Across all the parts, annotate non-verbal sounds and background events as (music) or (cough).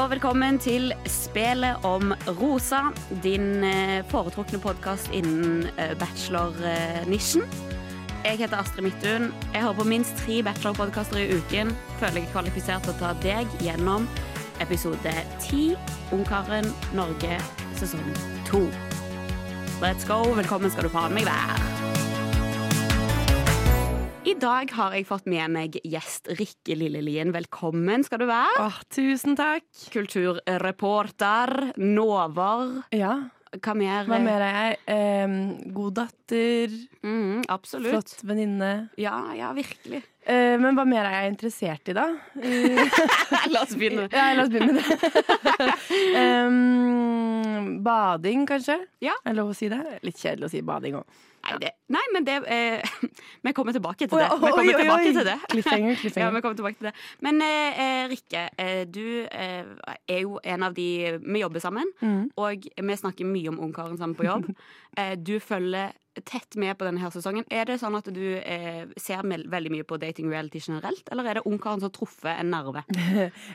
Og velkommen til Spelet om rosa, din eh, foretrukne podkast innen eh, bachelor-nisjen. Jeg heter Astrid Midthun. Jeg hører på minst tre bachelorpodkaster i uken. Føler jeg er kvalifisert til å ta deg gjennom episode ti, Ungkaren Norge sesong to. Let's go. Velkommen skal du faen meg være. I dag har jeg fått med meg gjest Rikke Lillelien. Velkommen skal du være. Åh, tusen takk. Kulturreporter, nover. Ja, Hva mer? hva mer er jeg? Eh, god datter, Mm, absolutt. flott venninne. Ja, ja, virkelig. Eh, men hva mer er jeg interessert i, da? (laughs) La oss begynne. ja, la oss begynne med det. (laughs) um, bading, kanskje? Ja. Er det lov å si det? Litt kjedelig å si bading òg. Nei, det, nei, men det eh, (laughs) Vi kommer tilbake til det. Vi kommer tilbake til det. Cliffhanger, (laughs) Ja, vi kommer tilbake til det. Men eh, eh, Rikke, eh, du eh, er jo en av de Vi jobber sammen, Mm. og vi snakker mye om Ungkaren sammen på jobb. (laughs) Eh, du følger tett med på denne her sesongen. Er det sånn at du eh, ser veldig mye på dating reality generelt, eller er det Ungkaren som har truffet en nerve?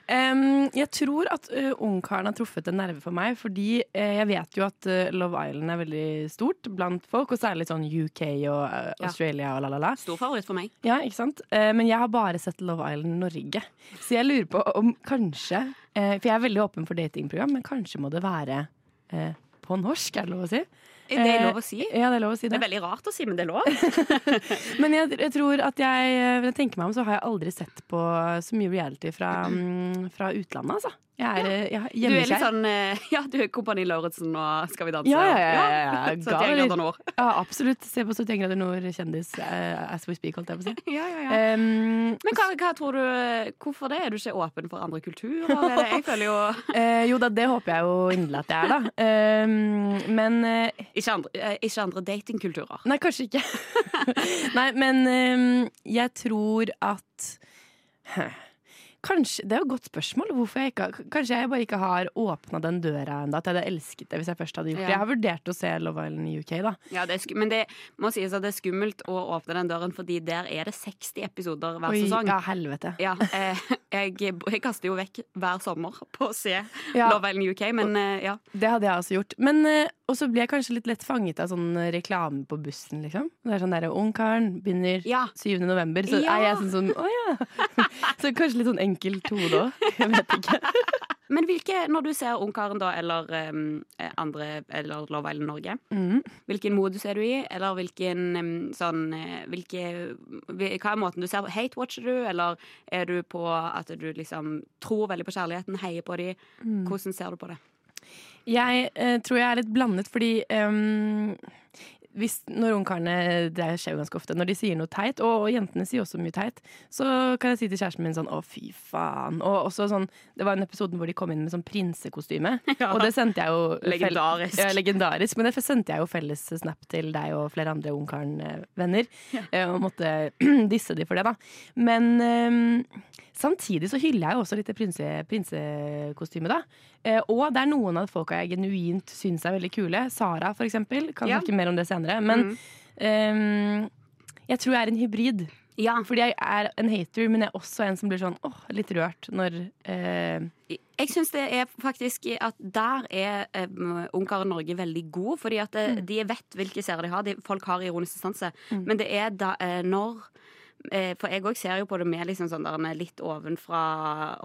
um, jeg tror at uh, Ungkaren har truffet en nerve for meg, fordi uh, jeg vet jo at uh, Love Island er veldig stort blant folk, og særlig sånn UK og eh. Australia og la-la-la. Stor favoritt for meg. Ja, ikke sant? Eh, men jeg har bare sett Love Island Norge. Så jeg lurer på om kanskje eh, For jeg er veldig åpen for datingprogram, men kanskje må det være på norsk, er det lov å si? Det er lov å si. Ja, det er lov å si Det det. er veldig rart å si, men det er lov. (laughs) Men jeg, jeg tror at jeg Når jeg tenker meg om, så har jeg aldri sett på så mye reality fra, (clears throat) mm, fra utlandet, altså. Jeg er, ja. ja er Du er litt sånn eh, (laughs) Ja, du er Kompani Lauritzen og Skal vi danse. Ja, ja, ja, ja, ja. 71 grader nord. Ja, absolutt. Se på 71 grader nord, kjendis, uh, as we speak, holdt jeg på å si. (laughs) Ja, ja, ja. Um, Men hva, hva tror du Hvorfor det? Er du ikke åpen for andre kulturer? Er (laughs) jeg føler jo uh, jo da, det håper jeg jo inderlig at jeg er, da. Um, men uh, Ikke andre, uh, andre datingkulturer. Nei, kanskje ikke. Nei, men um, jeg tror at Kanskje, Det er jo et godt spørsmål. Jeg ikke, kanskje jeg bare ikke har åpna den døra ennå. At jeg hadde elsket det hvis jeg først hadde gjort det. Jeg har vurdert å se Love Island i UK, da. Ja, det men det må sies at det er skummelt å åpne den døren, fordi der er det 60 episoder hver Oi, sesong. ja, helvete. Ja, eh, jeg, jeg kaster jo vekk hver sommer på å se Ja. Love Island UK, men eh, ja. Det hadde jeg også gjort. Men eh, Og så blir jeg kanskje litt lett fanget av sånn reklame på bussen, liksom. Det er sånn derre Ungkaren begynner Ja. 7. november, så Ja. er jeg sånn sånn Å ja. (laughs) så kanskje litt sånn enkelt hode òg. Jeg vet ikke. (laughs) Men hvilke, når du ser Ungkaren, da, eller eh, andre Eller Love Island Norge, Mhm. hvilken modus er du i? Eller hvilken um, sånn eh, hvilke, Hva er måten du ser på? Hate-watcher du, eller er du på at du liksom tror veldig på kjærligheten, heier på dem? Mm. Hvordan ser du på det? Jeg eh, tror jeg er litt blandet, fordi um, hvis, når ungkarene Det skjer jo ganske ofte. Når de sier noe teit, og, og jentene sier også mye teit, så kan jeg si til kjæresten min sånn 'å, fy faen'. Og også sånn Det var en episode hvor de kom inn med sånn prinsekostyme, (laughs) Ja. og det sendte jeg jo Legendarisk. Ja, legendarisk. Men det sendte jeg jo felles snap til deg og flere andre ungkaren-venner, eh, og måtte (clears throat) disse de for det, da. Men um, Samtidig så hyller jeg jo også litt det prinse, prinsekostymet, da. Eh, og det er noen av folka jeg genuint syns er veldig kule. Sara, for eksempel. Kan Ja. snakke mer om det senere. Men ehm, jeg tror jeg er en hybrid. Ja, Fordi jeg er en hater, men jeg er også en som blir sånn åh, litt rørt når eh, Jeg syns det er faktisk at der er um, Ungkaren Norge veldig god, fordi at mm. de vet hvilke seere de har. De, folk har ironisk distanse. Men det er da eh, når eh, For jeg òg ser jo på det med liksom sånn litt ovenfra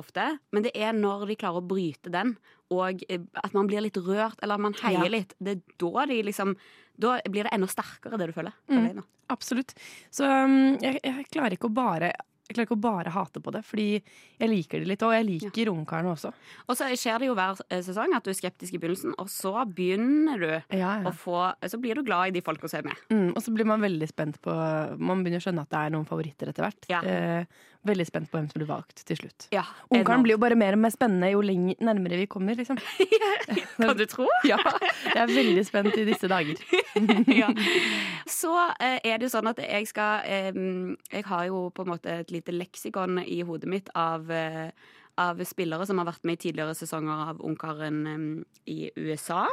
ofte. Men det er når de klarer å bryte den, og eh, at man blir litt rørt, eller at man heier Ja. litt. Det er da de liksom Da blir det enda sterkere, det du føler. Mm. Absolutt. Så um, jeg, jeg klarer ikke å bare jeg klarer ikke å bare hate på det, fordi jeg liker det litt. Og jeg liker ungkarene også. Og så skjer det jo hver eh, sesong at du er skeptisk i begynnelsen, og så begynner du Ja, å få Så blir du glad i de folka som er med. Mm, og så blir man veldig spent på Man begynner å skjønne at det er noen favoritter etter hvert. Ja. Eh, veldig spent på hvem som blir valgt til slutt. Ja, Ungkaren blir jo bare mer og mer spennende jo lenger, nærmere vi kommer, liksom. (laughs) Kan du tro? (laughs) Ja, jeg er veldig spent i disse dager. (laughs) ja. Så eh, er det jo sånn at jeg skal eh, Jeg har jo på en måte et lite leksikon i hodet mitt av, eh, av spillere som har vært med i tidligere sesonger av Ungkaren um, i USA.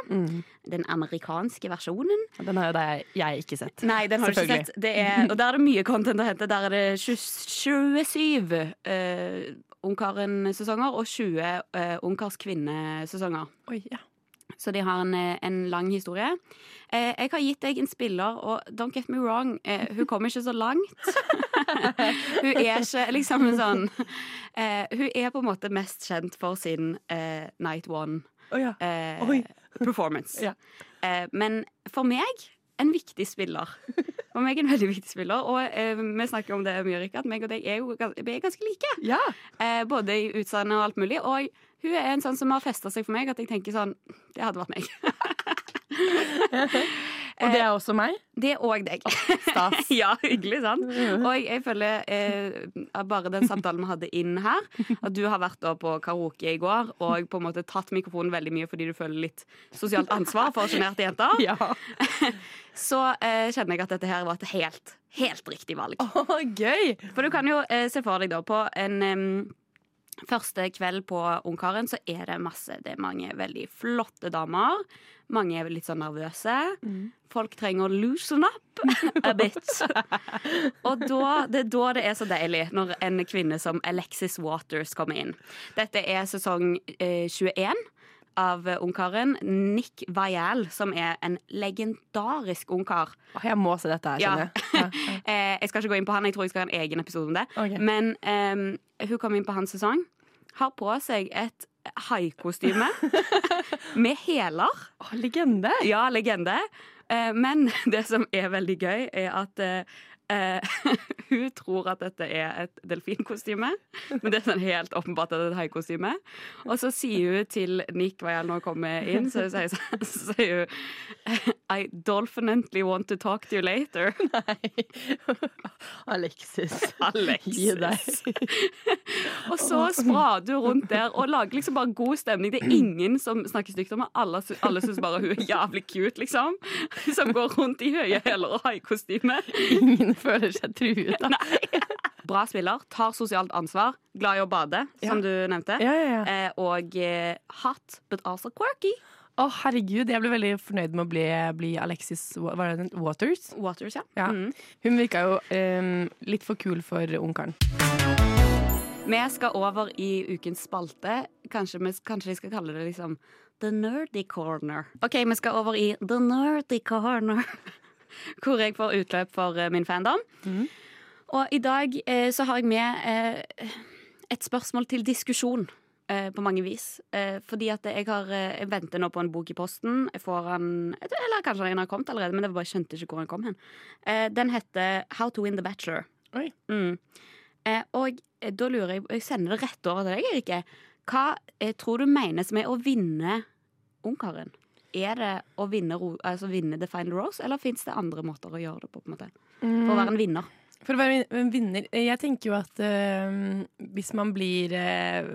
Den amerikanske versjonen. Den har jo det jeg, ikke sett. Nei, den har du ikke sett. Det er, og der er det mye content å hente. Der er det 20 27 uh, Ungkaren-sesonger og 20 uh, Ungkars kvinnesesonger. Oi, ja. Så de har en, eh, en lang historie. Eh, jeg har gitt deg en spiller, og don't get me wrong, eh, hun kommer ikke så langt. (laughs) hun er ikke liksom sånn eh, Hun er på en måte mest kjent for sin eh, Night One Å ja. eh, performance. (laughs) Ja. Eh, men for meg en viktig spiller. For meg en veldig viktig spiller. Og eh, vi snakker om det mye, Rikard. Meg og deg er jo vi er ganske like. ja. Eh, både i utseende og alt mulig. Og hun er en sånn som har festa seg for meg at jeg tenker sånn Det hadde vært meg. (laughs) Og det er også meg. Det er òg deg. Stas. (laughs) ja, hyggelig, sant? Og jeg, føler eh, bare den samtalen vi hadde inn her, at du har vært på karaoke i går og på en måte tatt mikrofonen veldig mye fordi du føler litt sosialt ansvar for sjenerte jenter, (laughs) Ja. så eh, kjenner jeg at dette her var et helt, helt riktig valg. Oh, gøy! For du kan jo eh, se for deg da på en første kveld på Ungkaren så er det masse Det er mange veldig flotte damer. Mange er litt sånn nervøse. Folk trenger å loosen up (laughs) a bit. Og da, det er da det er så deilig når en kvinne som Alexis Waters kommer inn. Dette er sesong eh, 21 av Ungkaren. Nick Vial, som er en legendarisk ungkar. Jeg må se dette her, skjønner jeg. (laughs) Ja. Eh, jeg skal ikke gå inn på han, jeg tror jeg skal ha en egen episode om det. Okay. Men um, hun kom inn på hans sesong. Har på seg et haikostyme (laughs) med hæler. Oh, legende! Ja, legende. Eh, men (laughs) det som er veldig gøy, er at eh, (laughs) hun tror at dette er et delfinkostyme. Men det er sånn helt åpenbart at det er et haikostyme. Og så sier hun til Nick Vajal når hun kommer inn, så (laughs) sier hun I definitely want to talk to you later. (laughs) Nei. (laughs) Alexis. Gi Alexis. deg. (laughs) Og så sprader du rundt der og lager liksom bare god stemning. Det er ingen som snakker stygt om henne. Alle, alle syns bare hun er jævlig cute, liksom. Som går rundt i høye hæler og haikostyme. Ingen føler seg truet, Nei. Bra spiller, tar sosialt ansvar, glad i å bade, som du nevnte. Ja, ja, ja. Eh, og eh, hot, but also quirky. Å, herregud, jeg ble veldig fornøyd med å bli, bli Alexis er Waters. Waters, ja. Ja. Mm. Hun virka jo um, litt for kul for ungkaren. Vi skal over i ukens spalte. Kanskje vi kanskje vi skal kalle det liksom The Nerdy Corner. OK, vi skal over i The Nerdy Corner. (laughs) Hvor jeg får utløp for eh, min fandom. Og i dag eh, så har jeg med eh, et spørsmål til diskusjon. Eh, På mange vis. Eh, fordi at jeg har eh, Jeg venter nå på en bok i posten. Jeg får han Eller kanskje den har kommet allerede, men jeg bare skjønte ikke hvor den kom hen. Eh, Den heter How to win the bachelor. Mm. Og da lurer jeg Jeg sender det rett over til deg, Erike. Hva tror du menes med å vinne Ungkaren? Er det å vinne, altså vinne The Final Rose, eller fins det andre måter å gjøre det på? på en måte? For å være en vinner. For å være en vinner Jeg tenker jo at eh, hvis man blir uh,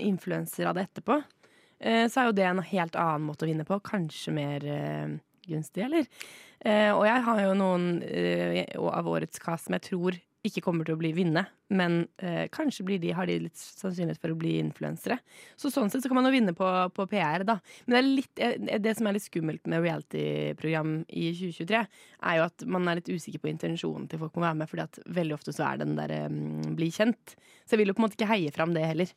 influenser av det etterpå, eh, så er jo det en helt annen måte å vinne på. Kanskje mer eh, gunstig, eller? Eh, og jeg har jo noen eh, av årets cast som jeg tror ikke kommer til å bli vinne, men eh, kanskje blir de, har de litt sannsynlighet for å bli influensere. Så sånn sett så kan man jo vinne på, på PR, da. Men det, er litt, eh, det som er litt skummelt med reality-program i 2023, er jo at man er litt usikker på intensjonen til folk må være med, fordi at veldig ofte så er den der um, bli kjent. Så jeg vil jo på en måte ikke heie fram det heller.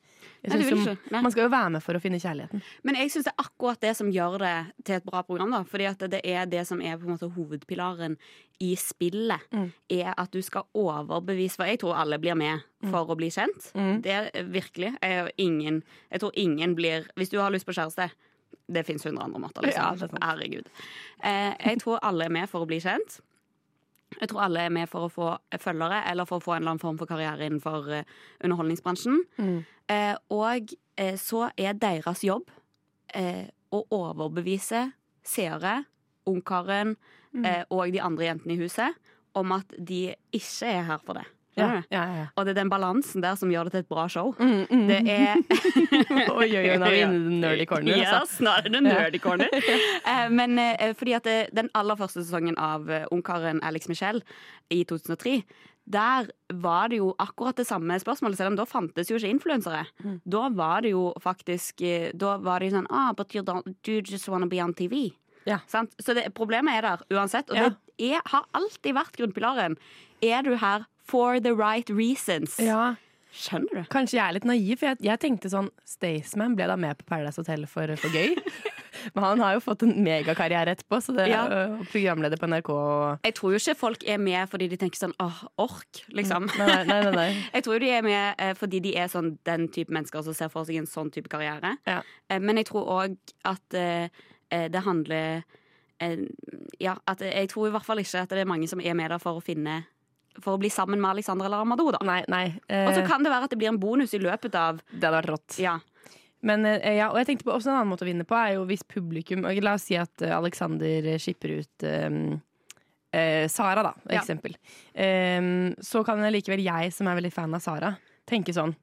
Jeg Nei, det som- man skal jo være med for å finne kjærligheten. Men jeg syns det er akkurat det som gjør det til et bra program. da Fordi at det er det som er på en måte hovedpilaren i spillet. Mm. Er at du skal overbevise For jeg tror alle blir med for å bli kjent. Mm. Det er virkelig. Jeg, ingen, jeg tror ingen blir Hvis du har lyst på kjæreste det fins hundre andre måter. Liksom. er. Herregud. Eh, jeg tror alle er med for å bli kjent. Jeg tror alle er med for å få følgere eller for å få en eller annen form for karriere innenfor eh, underholdningsbransjen. Mm. Eh, og eh, så er deres jobb eh, å overbevise seere, ungkaren Mm. eh, og de andre jentene i huset om at de ikke er her for det. Ja, Skjønner du? ja, ja. Og det er den balansen der som gjør det til et bra show. Mm, mm. Det er (laughs) Oi, oi, oi, nå er vi inne i den nerdy corner. Altså. Yes, nå er det nerdy corner. (laughs) uh, Men uh, fordi at det, den aller første sesongen av eh, Ungkaren Alex Michelle i 2003, der var det jo akkurat det samme spørsmålet, selv om da fantes jo ikke influensere. Mm. Da var det jo faktisk eh, Da var det jo sånn ah, But you, you just wanna be on TV? Ja. Sant? Så det, problemet er der uansett, og Ja. det er, har alltid vært grunnpilaren. Er du her for the right reasons? Ja, Skjønner du? Kanskje jeg er litt naiv, for jeg, jeg tenkte sånn Staysman ble da med på Paradise Hotel for, for gøy. (laughs) Men han har jo fått en megakarriere etterpå, så det Ja. er jo programleder på NRK Jeg tror jo ikke folk er med fordi de tenker sånn åh, ork, liksom. Nei, nei, nei. nei, nei. (laughs) Jeg tror jo de er med eh, fordi de er sånn den type mennesker som ser for seg en sånn type karriere. Ja. Eh, Men jeg tror òg at eh, det handler Ja, jeg tror i hvert fall ikke at det er mange som er med der for å finne For å bli sammen med Alexander eller Amadou, da. nei, nei. Eh, Og så kan det være at det blir en bonus i løpet av det hadde vært rått. Ja. Men eh, ja, og jeg tenkte på også en annen måte å vinne på er jo hvis publikum og La oss si at eh, Alexander skipper ut eh, eh, Sara, da, Ja. eksempel. Eh, så kan likevel jeg, som er veldig fan av Sara, tenke sånn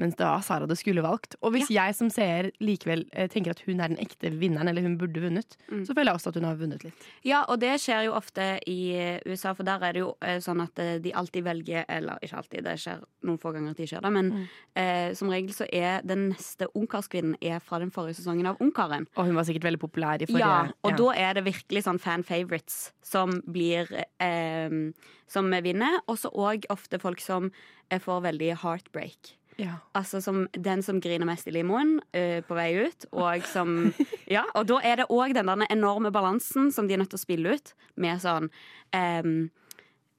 men det var Sara du skulle valgt. Og hvis jeg som seer likevel eh, tenker at hun er den ekte vinneren, eller hun burde vunnet, Mm. så føler jeg også at hun har vunnet litt. ja, og det skjer jo ofte i USA, for der er det jo eh, sånn at eh, de alltid velger Eller ikke alltid, det skjer noen få ganger at de skjer det, men Mm. eh, som regel så er den neste ungkarskvinnen er fra den forrige sesongen av Ungkaren. Og hun var sikkert veldig populær i forrige Ja, og da er det virkelig sånn fan favorites som blir eh, Som vinner. Og så òg ofte folk som får veldig heartbreak. Ja. Altså som den som griner mest i limoen uh, på vei ut. Og som (laughs) Ja, og da er det òg den der enorme balansen som de er nødt til å spille ut, med sånn um,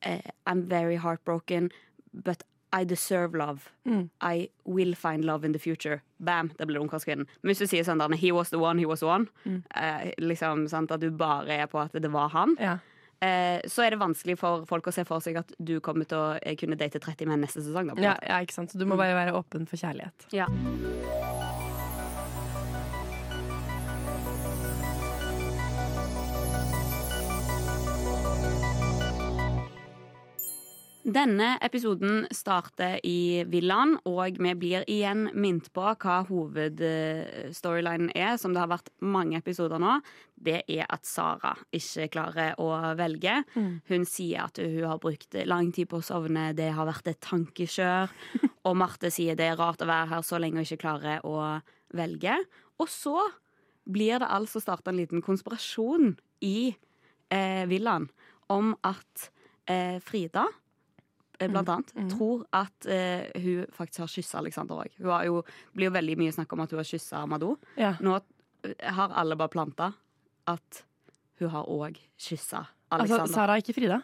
uh, I'm very heartbroken, but I deserve love. Mm. I will find love in the future. Bam, det blir ungkarskvinnen. Men hvis du sier sånn der, he was the one, he was the one, eh, liksom sant, at du bare er på at det var han, ja. Eh, så er det vanskelig for folk å se for seg at du kommer til å eh, kunne date 30 menn neste sesong. Da, Ja, ja, ikke sant. Så du må bare være åpen for kjærlighet. Ja. Denne episoden starter i villaen, og vi blir igjen minnet på hva hovedstorylinen er, som det har vært mange episoder nå. Det er at Sara ikke klarer å velge. Hun sier at hun har brukt lang tid på å sovne, det har vært et tankekjør. (laughs) Og Marte sier det er rart å være her så lenge og ikke klare å velge. Og så blir det altså starta en liten konspirasjon i eh, villaen om at eh, Frida blant annet, tror at eh, hun faktisk har kyssa Alexander òg. Det blir jo veldig mye snakk om at hun har kyssa Amadou. Ja. Nå eh, har alle bare planta at hun har òg kyssa Altså, Alexander. Sara, ikke Frida?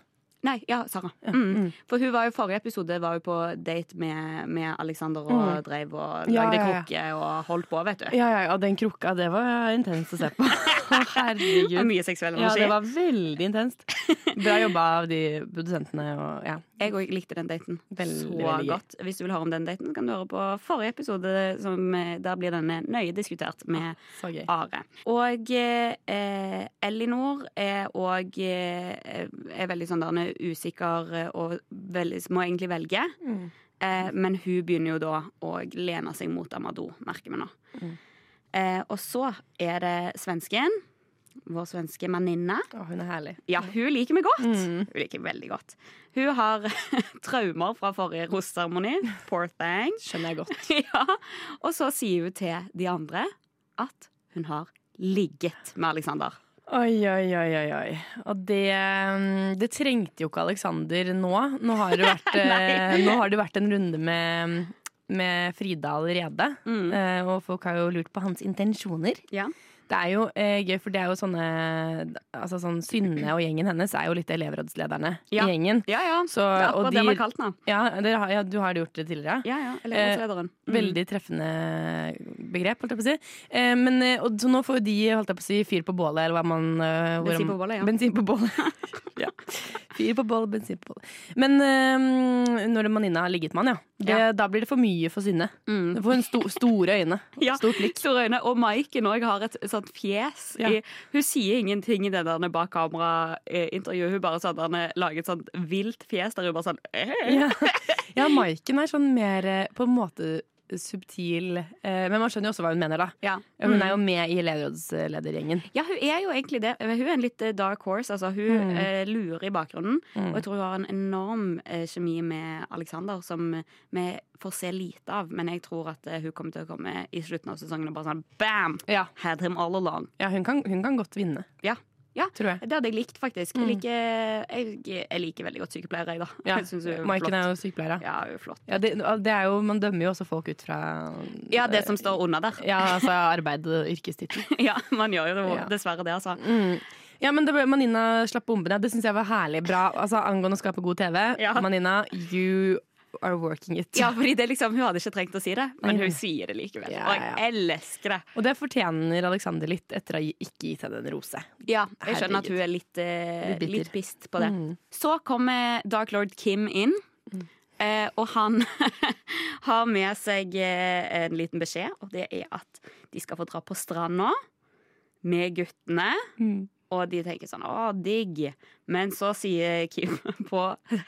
Nei, ja, Sara. Mm. For hun var jo forrige episode var jo på date med, med Alexander og drev og Mm. Ja, lagde ja, ja. krukke og holdt på, vet du. Ja, ja, og den krukka, det var intenst å se på. (laughs) Herregud. mye seksuell Ja, det var veldig intenst. (laughs) Bra jobba av de produsentene og ja. Jeg òg likte den daten Veldig, så veldig godt. Hvis du vil høre om den daten, kan du høre på forrige episode. Som, eh, der blir denne nøye diskutert med Så. Are. Og eh, Elinor er òg eh, er veldig sånn der usikker eh, og veldig, må egentlig velge. Mm. Eh, men hun begynner jo da å lene seg mot Amadou, merker vi nå. Mm. Eh, og så er det svensken. Vår svenske venninne. Hun er herlig. Ja, hun liker meg godt. Mm. Hun liker meg veldig godt. Hun har (laughs) traumer fra forrige roseseremoni. Poor thing. Skjønner jeg godt. (laughs) ja. Og så sier hun til de andre at hun har ligget med Alexander. Oi, oi, oi, oi, oi. Og det, mm, det trengte jo ikke Alexander nå. Nå har det vært, (laughs) eh, nå har det vært en runde med, med Frida allerede. Mm. Eh, og folk har jo lurt på hans intensjoner. Ja. Det er jo eh, gøy, for det er jo sånne Altså sånn Synne og gjengen hennes er jo litt elevrådslederne Ja. i gjengen. Ja, ja. Så, det er akkurat de- det man har kalt den. Ja, ja, du har gjort det tidligere? Ja, ja. Elevrådslederen. Mm. Veldig treffende begrep, holdt jeg på å si. Eh, men, eh, og, så nå får jo de holdt jeg på å si, fyr på bålet, eller hva man eh, Bensin på bålet, ja. Bensin på bålet. (laughs) ja. Fyr på bålet, bensin på bålet. Men eh, når Manina har ligget med han, ja. Det, Ja. Da blir det for mye for Synne. Mm. Du får en sto, store øyne. (laughs) Ja. Stort blikk. Store øyne. Og Maiken òg har et sånt fjes. Ja. I, hun sier ingenting i det der bak kamera-intervjuet. Hun bare sånn, der, lager et sånt vilt fjes der hun bare sånn. Ja, (laughs) ja Maiken er sånn mer eh, på en måte subtil eh, Men man skjønner jo også hva hun mener, da. Ja. Mm. Hun Mm. er jo med i elevrådsledergjengen. Ja, hun er jo egentlig det. Hun er en litt eh, dark horse. Altså, hun Mm. eh, lurer i bakgrunnen. Mm. Og jeg tror hun har en enorm eh, kjemi med Alexander som vi får se lite av. Men jeg tror at eh, hun kommer til å komme i slutten av sesongen og bare sånn bam! Ja, Had him all along. ja hun, kan, hun kan godt vinne. Ja. Ja. Tror jeg. Det hadde jeg likt, faktisk. Mm. Jeg, liker, jeg, jeg liker veldig godt sykepleiere, jeg, da. Ja. (laughs) Jeg er Maiken er jo sykepleier, ja. Ja, flott. Ja, det, det er jo, man dømmer jo også folk ut fra Ja, det som står under der. Ja, altså (laughs) arbeid og yrkestittel. Ja, man gjør jo det, dessverre det, altså. Mm. Ja, men det, ble- Manina slapp bombene. Det syns jeg var herlig bra. Altså, Angående å skape god TV. Ja. Manina, you are working it. Ja, fordi det liksom, Hun hadde ikke trengt å si det, men hun sier det likevel. Ja, Og jeg elsker det. Og det fortjener Alexander litt etter å ha ikke gitt henne en rose. Ja, jeg skjønner at hun er litt, eh, Litt litt pissed på det. Mm. Så kommer Dark Lord Kim inn. Eh, og han (laughs) har med seg eh, en liten beskjed, og det er at de skal få dra på stranda med guttene. Mm. Og de tenker sånn 'Å, digg'. Men så sier Kim (laughs) på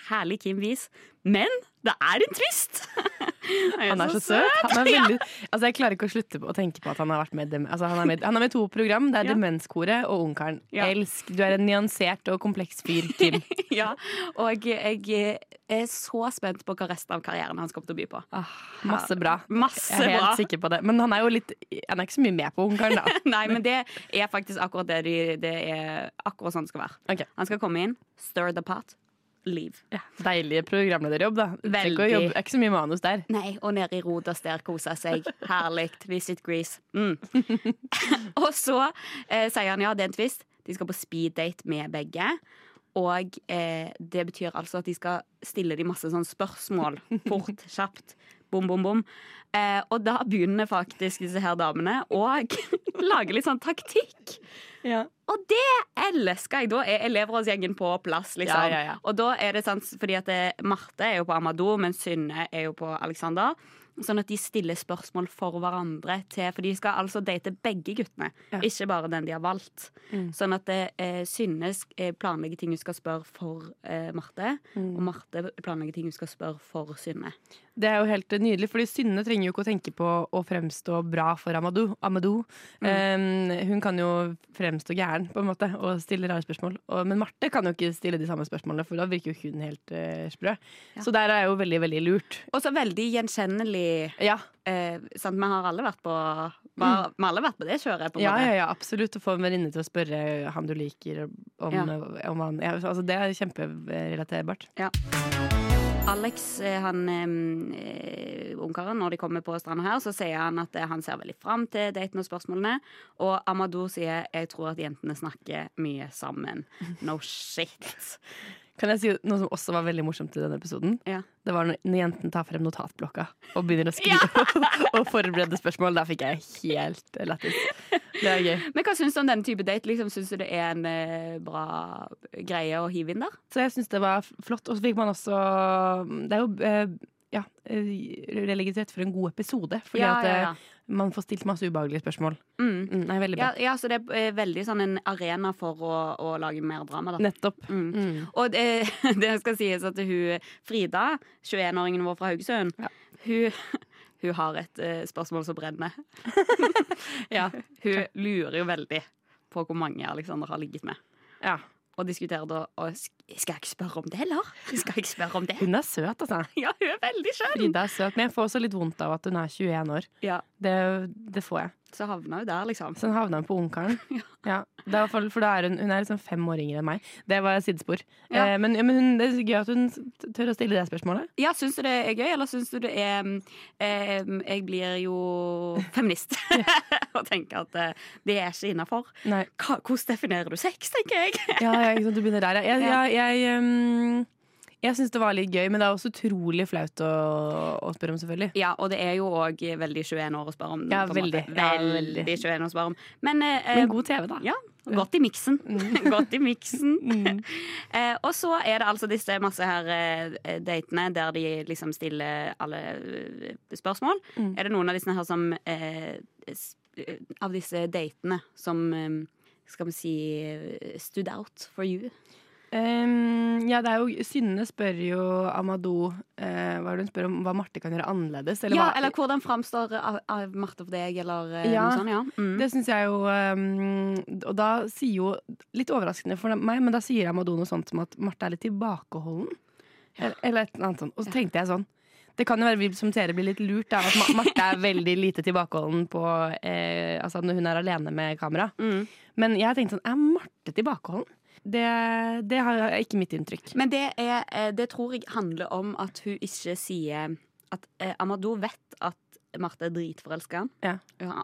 herlig Kim-vis 'Men det er en twist'. (laughs) Han er så søt. Er (laughs) veldig, altså jeg klarer ikke å slutte på å tenke på at han har vært med, altså han er med, han er med to program. Det er Ja. Demenskoret og Ungkaren. Ja. Elsk. Du er en nyansert og kompleks fyr, Kim. ja, og jeg er så spent på hva resten av karrieren hans kommer til å by på. Ah, masse bra. Masse Jeg er helt bra. sikker på det. Men han er jo litt Han er ikke så mye med på Ungkaren, da. Nei, men det er faktisk akkurat det de, Det er akkurat sånn det skal være. Okay. Han skal komme inn, stir the pot, leave. Ja, deilig programlederjobb, da. Veldig. jobbe- er ikke så mye manus der. Nei, og nede i Rodas der koser seg. Herlig. Visit Grease. Mm. (laughs) og så eh, sier han ja, det er en twist. De skal på speeddate med begge. Og eh, det betyr altså at de skal stille de masse sånn spørsmål fort, kjapt. Bom, bom, bom. Eh, og da begynner faktisk disse her damene å (laughs) lage litt sånn taktikk. Og det elsker jeg! Da er elevrådsgjengen på plass, liksom. Ja, ja, ja. Og da er det sant, fordi at det, Marte er jo på Amador, men Synne er jo på Alexander. Sånn at de stiller spørsmål for hverandre til For de skal altså date begge guttene, Ja. ikke bare den de har valgt. Mm. Sånn at det, eh, Synne eh, planlegger ting hun skal spørre for eh, Marte, Mm. og Marte planlegger ting hun skal spørre for Synne. Det er jo helt nydelig, fordi Synne trenger jo ikke å tenke på å fremstå bra for Amadou. Amadou. Um, hun kan jo fremstå gæren, på en måte, og stille rare spørsmål. Og, men Marte kan jo ikke stille de samme spørsmålene, for da virker jo hun helt uh, sprø. Ja. Så der er jo veldig, veldig lurt. Og så veldig gjenkjennelig. Ja, Eh, sant? Vi har alle vært på Vi har, vi har alle vært på det kjøret. På en ja, måte. ja, ja absolutt. Å få en venninne til å spørre han du liker, om, Ja. om han ja, altså, Det er kjemperelaterbart. Alex, eh, han eh, ungkaren, når de kommer på stranda her, så sier han at eh, han ser veldig fram til daten og spørsmålene. Og Amadou sier jeg tror at jentene snakker mye sammen. No shit. Kan jeg si noe som også var veldig morsomt i denne episoden? Ja. Det var når, når jenten tar frem notatblokka og begynner å skrive (laughs) og forberede spørsmål. Da fikk jeg helt lættis. Det er gøy. Men hva syns du om den type date? Liksom, syns du det er en eh, bra greie å hive inn der? Så jeg syns det var flott. Og så fikk man også Det er jo eh, ja, til rette for en god episode. Fordi Ja, at ja, eh, ja. Man får stilt masse ubehagelige spørsmål. Mm. Mm, nei, veldig bra. Ja, ja, så det er eh, veldig sånn en arena for å, å lage mer drama, da. Nettopp. Mm. Mm. Og det, (laughs) det skal sies at hun Frida, 21-åringen vår fra Haugesund, Ja. hun, (laughs) hun har et uh, spørsmål som brenner. (laughs) Ja. Hun lurer jo veldig på hvor mange Alexander har ligget med. ja. Og diskuterer da og Skal jeg ikke spørre om det, eller? Skal jeg ikke spørre om det? Hun er søt, altså. (laughs) Ja, hun er veldig skjønn! Frida er søt. Men jeg får også litt vondt av at hun er 21 år. Ja, Det, det får jeg. Så havna hun der, liksom. Så hun på Ungkaren. (laughs) Ja. Ja. For da er hun, hun er liksom fem år yngre enn meg. Det var sidespor. Ja. Eh, men men hun, det er gøy at hun tør å stille det spørsmålet. Ja, Syns du det er gøy, eller syns du det er eh, Jeg blir jo feminist (laughs) og tenker at eh, det er ikke innafor. Hvordan definerer du sex, tenker jeg? Ja, ja, ikke sant, du begynner der. Jeg, Ja. jeg, jeg, um, jeg syns det var litt gøy, men det er også utrolig flaut å, å spørre om, selvfølgelig. Ja, og det er jo òg veldig 21 år å spørre om. Ja, veldig. Veldig veldig. 21 år å spørre om. Men, eh, Men god TV, da. Ja, godt i miksen. godt i miksen. Mm. (laughs) (laughs) (laughs) Eh, og så er det altså disse masse her eh, datene der de liksom stiller alle eh, spørsmål. Mm. Er det noen av disse her som eh, eh, Av disse datene som eh, skal vi si eh, stood out for you? Um, ja, det er jo Synne spør jo Amadou uh, hva hun spør om hva Marte kan gjøre annerledes. Eller, ja, hva, eller hvordan framstår av, av Marte for deg, eller uh, Ja, noe sånt. Ja. Mm. Det syns jeg jo um, Og da sier jo Litt overraskende for meg, men da sier Amadou noe sånt som at Marte er litt tilbakeholden. Eller, eller et eller annet sånt. Og så tenkte jeg sånn det kan jo være vi som seere blir litt lurt av at Marte er veldig lite tilbakeholden på eh, Altså når hun er alene med kamera. Mm. Men jeg tenkte sånn Er Marte tilbakeholden? Det, det har ikke mitt inntrykk. Men det, er, eh, det tror jeg handler om at hun ikke sier At eh, Amadou vet at Marte er dritforelska i Ja.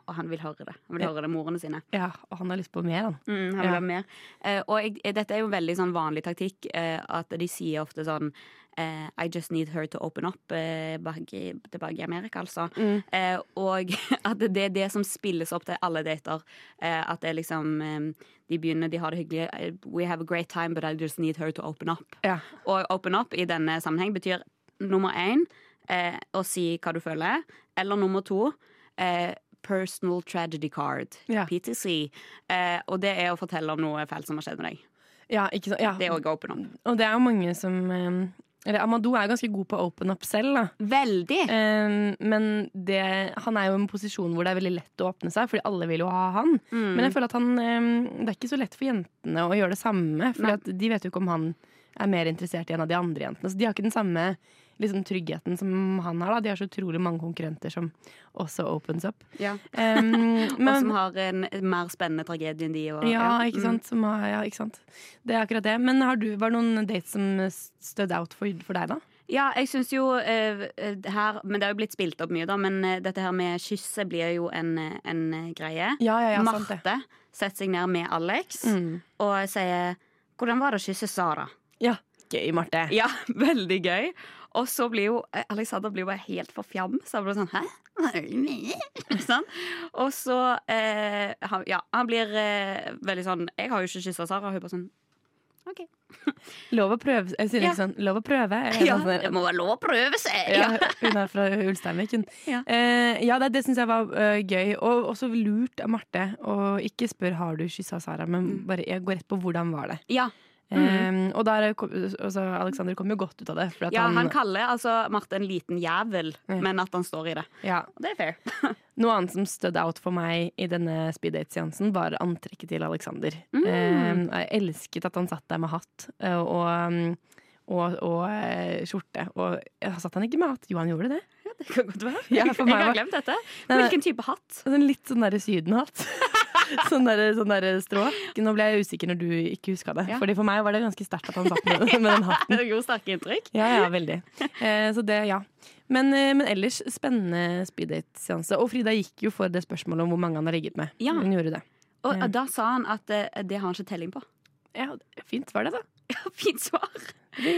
Og han vil høre det. Han vil høre det morene sine. Ja, Og han har lyst på mer, han. Mm, han vil Ja. ha mer. Eh, og jeg, eh, dette er jo veldig sånn vanlig taktikk, eh, at de sier ofte sånn eh, I just need her to open up uh, bak i, tilbake i Amerika, altså. Mm. Uh, og (laughs) at det er det som spilles opp til alle dater. Eh, at det er liksom um, De begynner, de har det hyggelig. eh, We have a great time, but I just need her to open up. Ja. Og open up i denne sammenheng betyr nummer én eh, å si hva du føler, eller nummer to eh, personal tragedy card, Ja. PTC. Eh, og det er å fortelle om noe fælt som har skjedd med deg. Ja? Ja. Det er òg open up. Og det er jo mange som eh, Eller Amadou er ganske god på å open up selv, da. Veldig! Eh, men det, han er jo i en posisjon hvor det er veldig lett å åpne seg, fordi alle vil jo ha han. Mm. Men jeg føler at han eh, Det er ikke så lett for jentene å gjøre det samme. For de vet jo ikke om han er mer interessert i en av de andre jentene. Så de har ikke den samme liksom, tryggheten som han har. da De har så utrolig mange konkurrenter som også opens up. Ja. Um, (laughs) og som har en mer spennende tragedie enn de. Og, Ja, ikke Mm. sant? Som har, ja, ikke sant? Det er akkurat det. Men har du, var det noen dates som stood out for, for deg, da? Ja, jeg syns jo eh, eh, her Men det har jo blitt spilt opp mye, da. Men eh, dette her med kysset blir jo en, eh, en eh, greie. Ja, ja, ja, sant det. Marte setter seg ned med Alex Mm. og sier 'Hvordan var det å kysse Sara?' Ja. Gøy, Marte. Ja, (laughs) veldig gøy. Og så blir jo eh, Alexander blir jo bare helt forfjammet. Så han blir sånn Hæ? (laughs) sånn. Og så eh, han, Ja, han blir eh, veldig sånn Jeg har jo ikke kyssa Sara. Og hun bare sånn OK. (laughs) Lov å prøve. Jeg sier Ja. ikke sånn lov å prøve. Ja, sånn det må være lov å prøve seg! ja, (laughs) hun er fra Ulsteinvik. hun. Ja. Eh, ja, det, det syns jeg var uh, gøy. Og også lurt av Marte å ikke spørre har du kyssa Sara, men bare jeg går rett på hvordan var det. Ja. Eh, og der, altså, Alexander kom jo godt ut av det. Ja, han, han kaller altså Marte en liten jævel, Ja. men at han står i det. ja, Og det er fair. (laughs) Noe annet som stood out for meg i denne speeddate-seansen, var antrekket til Alexander. Mm. Um, jeg elsket at han satt der med hatt og, og, um, og, og eh, skjorte. Og satt han ikke med hatt? Jo, han gjorde det. Det kan godt være. Ja, for jeg har glemt dette. Hvilken type hatt? En litt sånn derre sydenhatt. (laughs) sånn derre sånn der strå. Nå ble jeg usikker når du ikke huska det. Ja. Fordi For meg var det ganske sterkt at han satt med, med den hatten. (laughs) Det gjorde sterke inntrykk. Ja, ja, veldig. Eh, så det, ja. Men, eh, men ellers spennende speeddate-seanse. Og Frida gikk jo for det spørsmålet om hvor mange han har ligget med. Ja. Hun gjorde det. Og Ja. da sa han at eh, det har han ikke telling på. Ja, fint var det, da. (laughs) Ja, Fint svar. Det,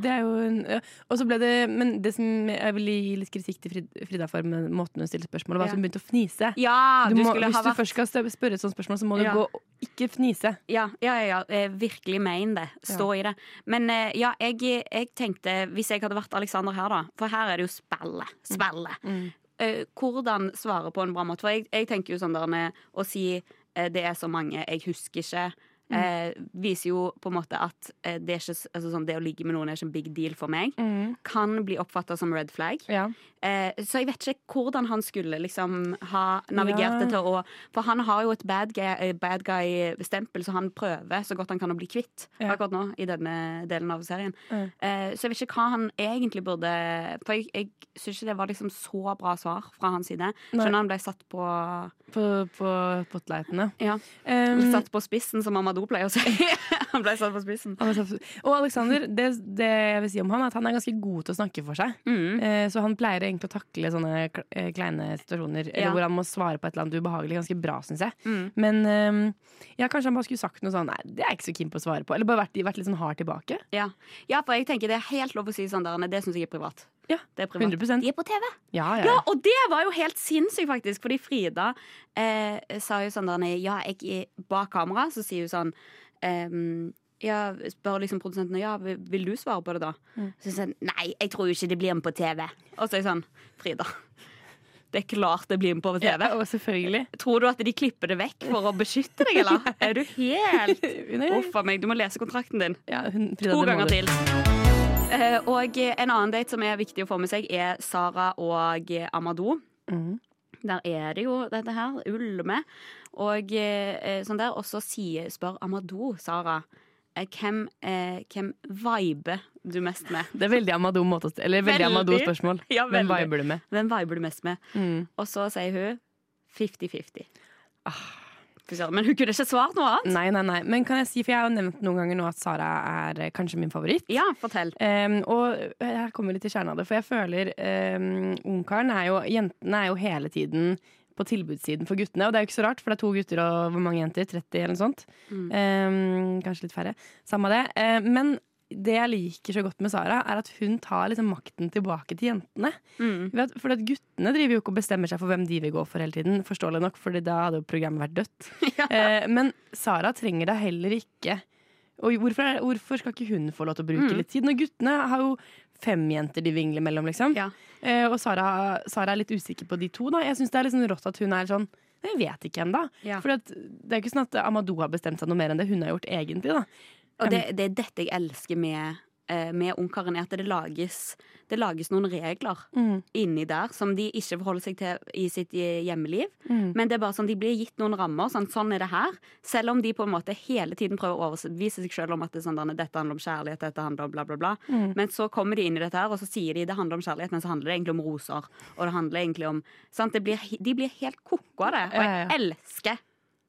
det er jo en, ja. Og så ble det Men det som jeg vil gi litt kritikk til Frid- Frida for med måten hun stilte spørsmålet, var at hun begynte å fnise. Ja, Du du må, hvis ha du først skal spørre et sånt spørsmål, så må du Ja. gå og ikke fnise. Ja, ja, ja, virkelig mein det. Stå i det. Men eh, ja, jeg, jeg tenkte, hvis jeg hadde vært Alexander her, da For her er det jo spillet. Spillet. Eh, hvordan svare på en bra måte. For jeg, jeg tenker jo sånn der med å si eh, det er så mange, jeg husker ikke. Eh, viser jo på en måte at eh, det, ikke, altså sånn, det å ligge med noen er ikke en big deal for meg. Kan bli oppfatta som red flag. Ja. Eh, så jeg vet ikke hvordan han skulle liksom ha navigert Ja. det til å For han har jo et bad guy-stempel, guy-stempel, så han prøver så godt han kan å bli kvitt Ja. akkurat nå i denne delen av serien. Mm. Eh, så jeg vet ikke hva han egentlig burde For jeg, jeg syns ikke det var liksom så bra svar fra hans side. Skjønner han ble satt på På, på spotlightene. Ja, Um, satt på spissen, som Amadou pleier å si. (laughs) han ble satt på spissen. og Alexander, det, det jeg vil si om han, er at han er ganske god til å snakke for seg. Mm. Eh, Så han pleier egentlig å takle sånne eh, kleine situasjoner Eller Ja. hvor han må svare på et eller annet ubehagelig ganske bra, syns jeg. Mm. Men eh, ja, kanskje han bare skulle sagt noe sånn Nei, det er jeg ikke så keen på å svare på. Eller bare vært, vært litt sånn hard tilbake. Ja. ja, for jeg tenker det er helt lov å si sånn der, det syns jeg er privat. Ja, Det er privat. 100 De er på TV. Ja, ja. Ja, og det var jo helt sinnssykt, faktisk. Fordi Frida eh, sa jo sånn der nei, Ja, jeg er bak kamera, så sier hun sånn ehm, ja, spør liksom produsentene Ja, vil, du svare på det, da? Så sier hun nei, jeg tror jo ikke det blir med på TV. Og så er jeg sånn Frida. (laughs) Det er klart det blir med på TV. Ja, og selvfølgelig. Tror du at de klipper det vekk for å beskytte deg, eller? (laughs) Er du helt Uff a meg, du må lese kontrakten din. Ja, hun, Frida, To ganger du. til. Eh, og en annen date som er viktig å få med seg, er Sara og Amadou. Mm. Der er det jo dette her, ulme. Og eh, sånn der. Og så spør Amadou Sara eh, hvem, eh, hvem viber du mest med? Det er veldig Amadou måte Eller veldig Veldig. Amadou spørsmål. (laughs) Ja, Hvem viber du med? Hvem viber du mest med? Mm. Og så sier hun 50-50. Ah. Fy Men hun kunne ikke svart noe annet. Nei, nei, nei. Men kan jeg si, for jeg har nevnt noen ganger nå at Sara er eh, kanskje min favoritt. Ja, fortell. Um, og her kommer vi litt til kjernen av det, for jeg føler um, ungkaren er jo Jentene er jo hele tiden på tilbudssiden for guttene. Og det er jo ikke så rart, for det er to gutter og hvor mange jenter? 30 eller noe sånt. Mm. Um, kanskje litt færre. Samme det. Uh, men det jeg liker så godt med Sara, er at hun tar liksom makten tilbake til jentene. Mm. For at guttene driver jo ikke og bestemmer seg for hvem de vil gå for hele tiden. Forståelig nok, for da hadde jo programmet vært dødt. (laughs) eh, men Sara trenger da heller ikke Og hvorfor, er, hvorfor skal ikke hun få lov til å bruke Mm. litt tid? Når guttene har jo fem jenter de vingler mellom, liksom. Ja. Eh, og Sara, Sara er litt usikker på de to. Da. Jeg syns det er sånn rått at hun er sånn Jeg vet ikke ennå. Ja. For det er ikke sånn at Amadou har bestemt seg noe mer enn det hun har gjort egentlig. da Og det, det er dette jeg elsker med, eh, med Ungkaren, er at det lages, det lages noen regler Mm. inni der som de ikke forholder seg til i sitt eh, hjemmeliv. Mm. Men det er bare sånn, de blir gitt noen rammer. Sånn, sånn er det her. Selv om de på en måte hele tiden prøver å overbevise seg selv om at det er sånn, dette handler om kjærlighet, dette handler om bla, bla, bla. Mm. Men så kommer de inn i dette her, og så sier de det handler om kjærlighet, men så handler det egentlig om roser. Og det handler egentlig om sant? Det blir, De blir helt ko-ko av det. Og jeg elsker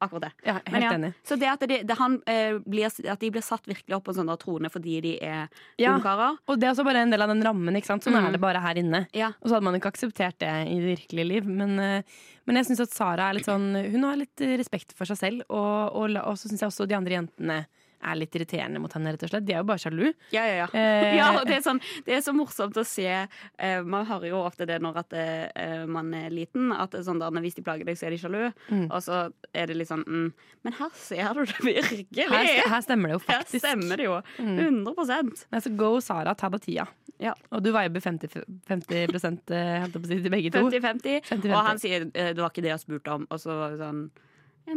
akkurat det. Ja, helt ja, enig. Så det at, de, det han, eh, blir, at de blir satt virkelig opp på en sånn trone fordi de er Ja. ungkarer Og det er også bare en del av den rammen. ikke sant? Sånn Mm. er det bare her inne. Ja. Og så hadde man ikke akseptert det i det virkelige liv. Men, eh, men jeg syns at Sara er litt sånn Hun har litt respekt for seg selv. Og, og, og så syns jeg også de andre jentene er litt irriterende mot henne, rett og slett. De er jo bare sjalu. Ja, ja, ja. Eh, (laughs) ja og det, er sånn, det er så morsomt å se. Eh, man hører jo ofte det når at, eh, man er liten, at sånn der, hvis de plager deg, så er de sjalu. Mm. Og så er det litt sånn mm, Men her ser du det (laughs) virkelig! her, her stemmer det jo faktisk. Her stemmer det jo. Mm. 100 Nei, så go, Sara, ta deg tida. Ja. Og du veier 50, 50 eh, holdt jeg på å si, til begge to. 50-50. 50-50. Og han sier eh, det var ikke det jeg spurte om. Og så var det sånn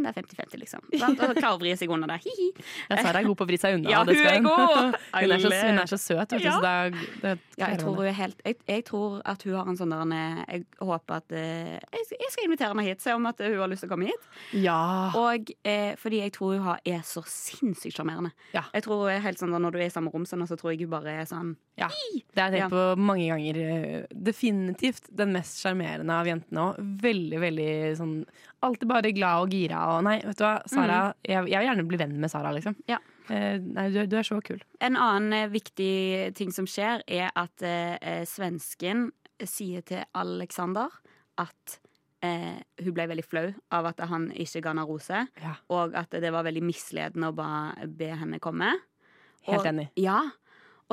det er 50-50, liksom. Og klarer å vri seg unna det. Hi-hi. det Sara er god på å vri seg unna. Ja, hun er god! (laughs) hun, er så, hun er så søt. Ja. Så da, det Ja, jeg tror, helt, jeg, jeg tror at hun har en sånn der Jeg håper at eh, jeg, skal- jeg skal invitere henne hit, se om at hun har lyst til å komme hit. ja. Og eh, fordi jeg tror hun har, er så sinnssykt sjarmerende. Ja. Jeg tror hun er helt sånn da Når du er i samme rom sånn, så tror jeg hun bare er sånn Ja, det har jeg tenkt på mange ganger. eh, Definitivt den mest sjarmerende av jentene òg. Veldig, veldig sånn Alltid bare glad og gira og Nei, vet du hva, Sara jeg, jeg vil gjerne bli venn med Sara, liksom. Ja. Eh, nei, du, du er så kul. En annen eh, viktig ting som skjer, er at eh, eh, svensken sier til Alexander at eh, hun ble veldig flau av at han ikke ga henne rose, Ja. og at det var veldig misledende å bare be henne komme. Helt Og- enig. Ja.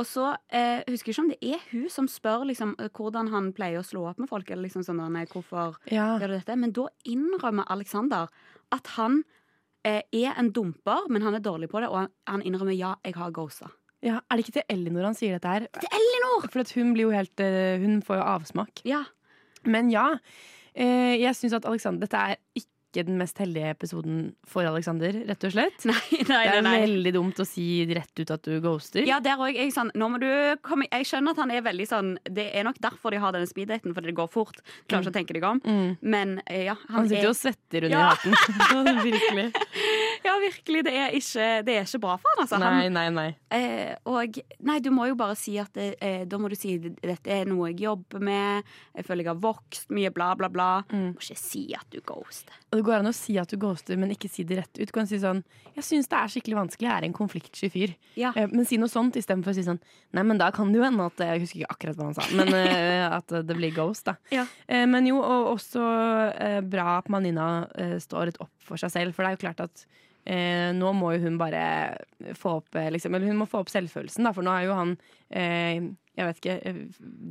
Og så eh, husker jeg ikke om det er hun som spør liksom, hvordan han pleier å slå opp med folk. Eller liksom sånn, nei, hvorfor Ja. gjør du dette? Men da innrømmer Alexander at han eh, er en dumper, men han er dårlig på det. Og han, han innrømmer ja, jeg har ghosta. ja. Er det ikke til Elinor han sier dette her? Til Elinor! For at hun blir jo helt eh, Hun får jo avsmak. Ja. Men ja, eh, jeg syns at Alexander Dette er ikke den mest heldige episoden for Alexander, rett og slett. (laughs) Nei, nei, Det er veldig dumt å si rett ut at du ghoster. Ja, der òg. Jeg, sånn, Jeg skjønner at han er veldig sånn Det er nok derfor de har denne speeddaten, fordi det går fort. Klarer ikke å tenke deg om. Mm. Men eh, ja, han, Han sitter jo er og svetter under Ja. hatten. (laughs) Virkelig. (laughs) Ja, virkelig. Det er ikke, det er ikke bra for han, altså. Nei, nei, nei. Eh, og nei, du må jo bare si at det, eh, Da må du si dette er noe jeg jobber med. Jeg føler jeg har vokst mye, bla, bla, bla. Mm. Må ikke si at du ghoster. Og det går an å si at du ghoster, men ikke si det rett ut. Du kan si sånn Jeg syns det er skikkelig vanskelig, jeg er en konfliktsky fyr. Ja. Eh, Men si noe sånt istedenfor å si sånn Nei, men da kan det jo hende at Jeg husker ikke akkurat hva han sa, men eh, (laughs) at det blir ghost, da. Ja. Eh, Men jo, og også bra at Manina står litt opp for seg selv, for det er jo klart at Eh, nå må jo hun bare få opp eh, liksom, Eller hun må få opp selvfølelsen, da, for nå har jo han eh, Jeg vet ikke eh,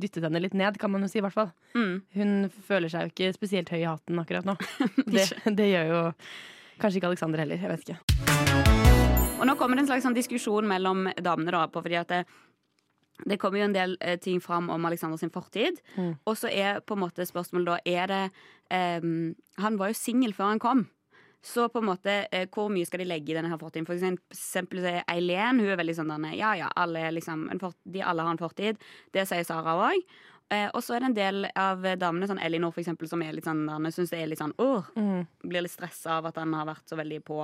dyttet henne litt ned, kan man jo si, i hvert fall. Mm. Hun føler seg jo ikke spesielt høy i hatten akkurat nå. (laughs) Det, det gjør jo kanskje ikke Alexander heller. Jeg vet ikke. Og nå kommer det en slags sånn diskusjon mellom damene, da, på fordi at det, det kommer jo en del eh, ting fram om Alexander sin fortid. Mm. Og så er på en måte spørsmålet da Er det eh, Han var jo singel før han kom. Så på en måte, eh, hvor mye skal de legge i denne her fortiden? For eksempel Eileen hun er veldig sånn denne, ja ja, alle, er liksom, fort, de alle har en fortid. Det sier Sara òg. Eh, og så er det en del av damene, sånn Elinor for eksempel, som er litt sånn, syns det er litt sånn åh, Mm. Blir litt stressa av at han har vært så veldig på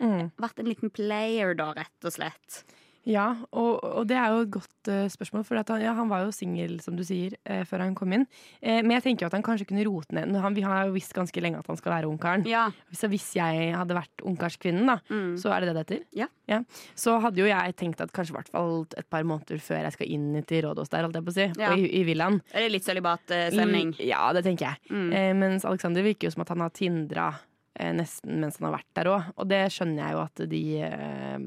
Mm. Vært en liten player, da, rett og slett. Ja, og, og det er jo et godt uh, spørsmål. For at han, ja, han var jo singel, som du sier, uh, før han kom inn. Uh, men jeg tenker jo at han kanskje kunne rote ned han, Vi har jo visst ganske lenge at han skal være ungkaren. Ja. Så hvis jeg hadde vært ungkarskvinnen, da, Mm. så er det det det heter? Ja. Så hadde jo jeg tenkt at kanskje hvert fall et par måneder før jeg skal inn til rådet der, holdt jeg på å si, Ja. og i, i villaen. Eller litt sølibatstemning? Ja, det tenker jeg. Mm. Mens Alexander virker jo som at han har tindra nesten mens han har vært der òg. Og det skjønner jeg jo at de eh,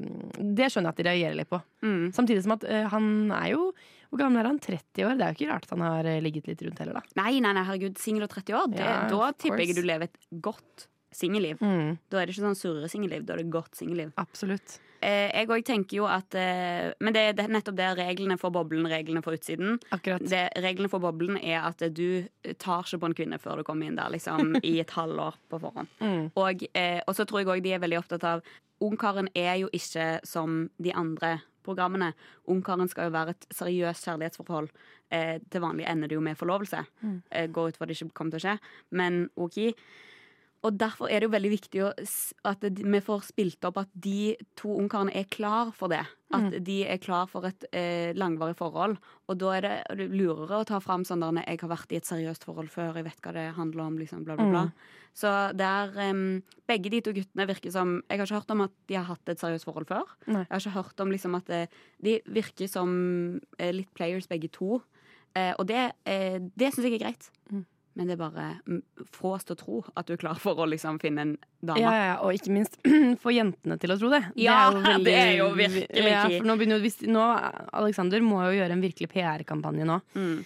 Det skjønner jeg at de reagerer litt på. Mm. Samtidig som at eh, han er jo Hvor gammel er han? 30 år? Det er jo ikke rart at han har eh, ligget litt rundt heller, da. Nei, nei, nei, herregud, singel og 30 år. Det, Ja, da tipper jeg du lever et godt singelliv. Mm, Da er det ikke sånn surre singelliv, da er det godt singelliv. absolutt. Eh, jeg òg tenker jo at eh, Men det er nettopp det reglene for boblen, reglene for utsiden. Akkurat. Det, reglene for boblen er at du tar ikke på en kvinne før du kommer inn der, liksom (laughs) i et halvår på forhånd. Mm. Og, eh, og så tror jeg òg de er veldig opptatt av Ungkaren er jo ikke som de andre programmene. Ungkaren skal jo være et seriøst kjærlighetsforhold. Eh, til vanlig ender det jo med forlovelse. Mm. Eh, går ut fra det ikke kommer til å skje. Men OK. Og derfor er det jo veldig viktig at vi får spilt opp at de to ungkarene er klar for det. At de er klar for et eh, langvarig forhold. Og da er det lurere å ta fram sånn der Jeg har vært i et seriøst forhold før, jeg vet hva det handler om, liksom, bla, bla, bla. Mm. Så der um, Begge de to guttene virker som Jeg har ikke hørt om at de har hatt et seriøst forhold før. Nei. Jeg har ikke hørt om liksom at de virker som eh, litt players, begge to. Eh, og det, eh, det syns jeg er greit. Mm. Men det er bare få oss til å tro at du er klar for å liksom finne en dame. Ja, ja, og ikke minst (clears throat) få jentene til å tro det. Ja, jo det er jo virkelig ja, for nå begynner, hvis, nå, Alexander må jo gjøre en virkelig PR-kampanje nå. Mm.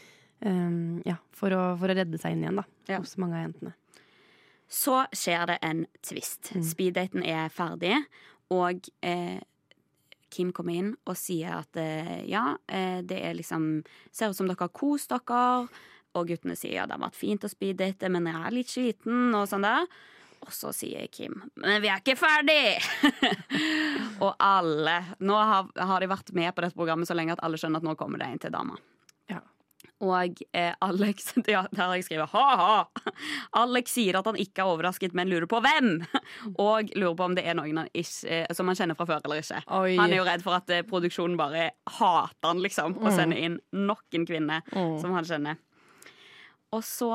Um, ja, for, å, for å redde seg inn igjen da, Ja. hos mange av jentene. Så skjer det en twist. Mm. Speeddaten er ferdig, og eh, Kim kommer inn og sier at eh, ja, eh, det er liksom Ser ut som dere har kost dere. Og guttene sier ja, det har vært fint å speeddate, men jeg er litt sliten, og sånn da. Og så sier Kim men vi er ikke ferdig! (laughs) og alle Nå har, har de vært med på dette programmet så lenge at alle skjønner at nå kommer det en til dama. Ja. Og eh, Alex (laughs) ja, Der har jeg skrevet ha-ha. Alex sier at han ikke er overrasket, men lurer på hvem. (laughs) Og lurer på om det er noen han ikke, eh, som han kjenner fra før eller ikke. Oi. Han er jo redd for at eh, produksjonen bare hater han, liksom, og sender inn nok en kvinne Mm. som han kjenner. Og så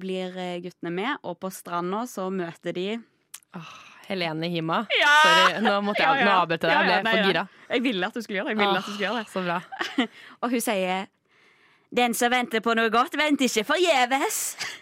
blir eh, guttene med, og på stranda så møter de Åh, Helene Hima. Ja! Sorry, nå måtte jeg Ja, ja. deg. Jeg ble for gira. Jeg ville at du skulle gjøre det. Jeg ville at du skulle gjøre det. Så bra. (laughs) Og hun sier Den som venter på noe godt, venter ikke forgjeves.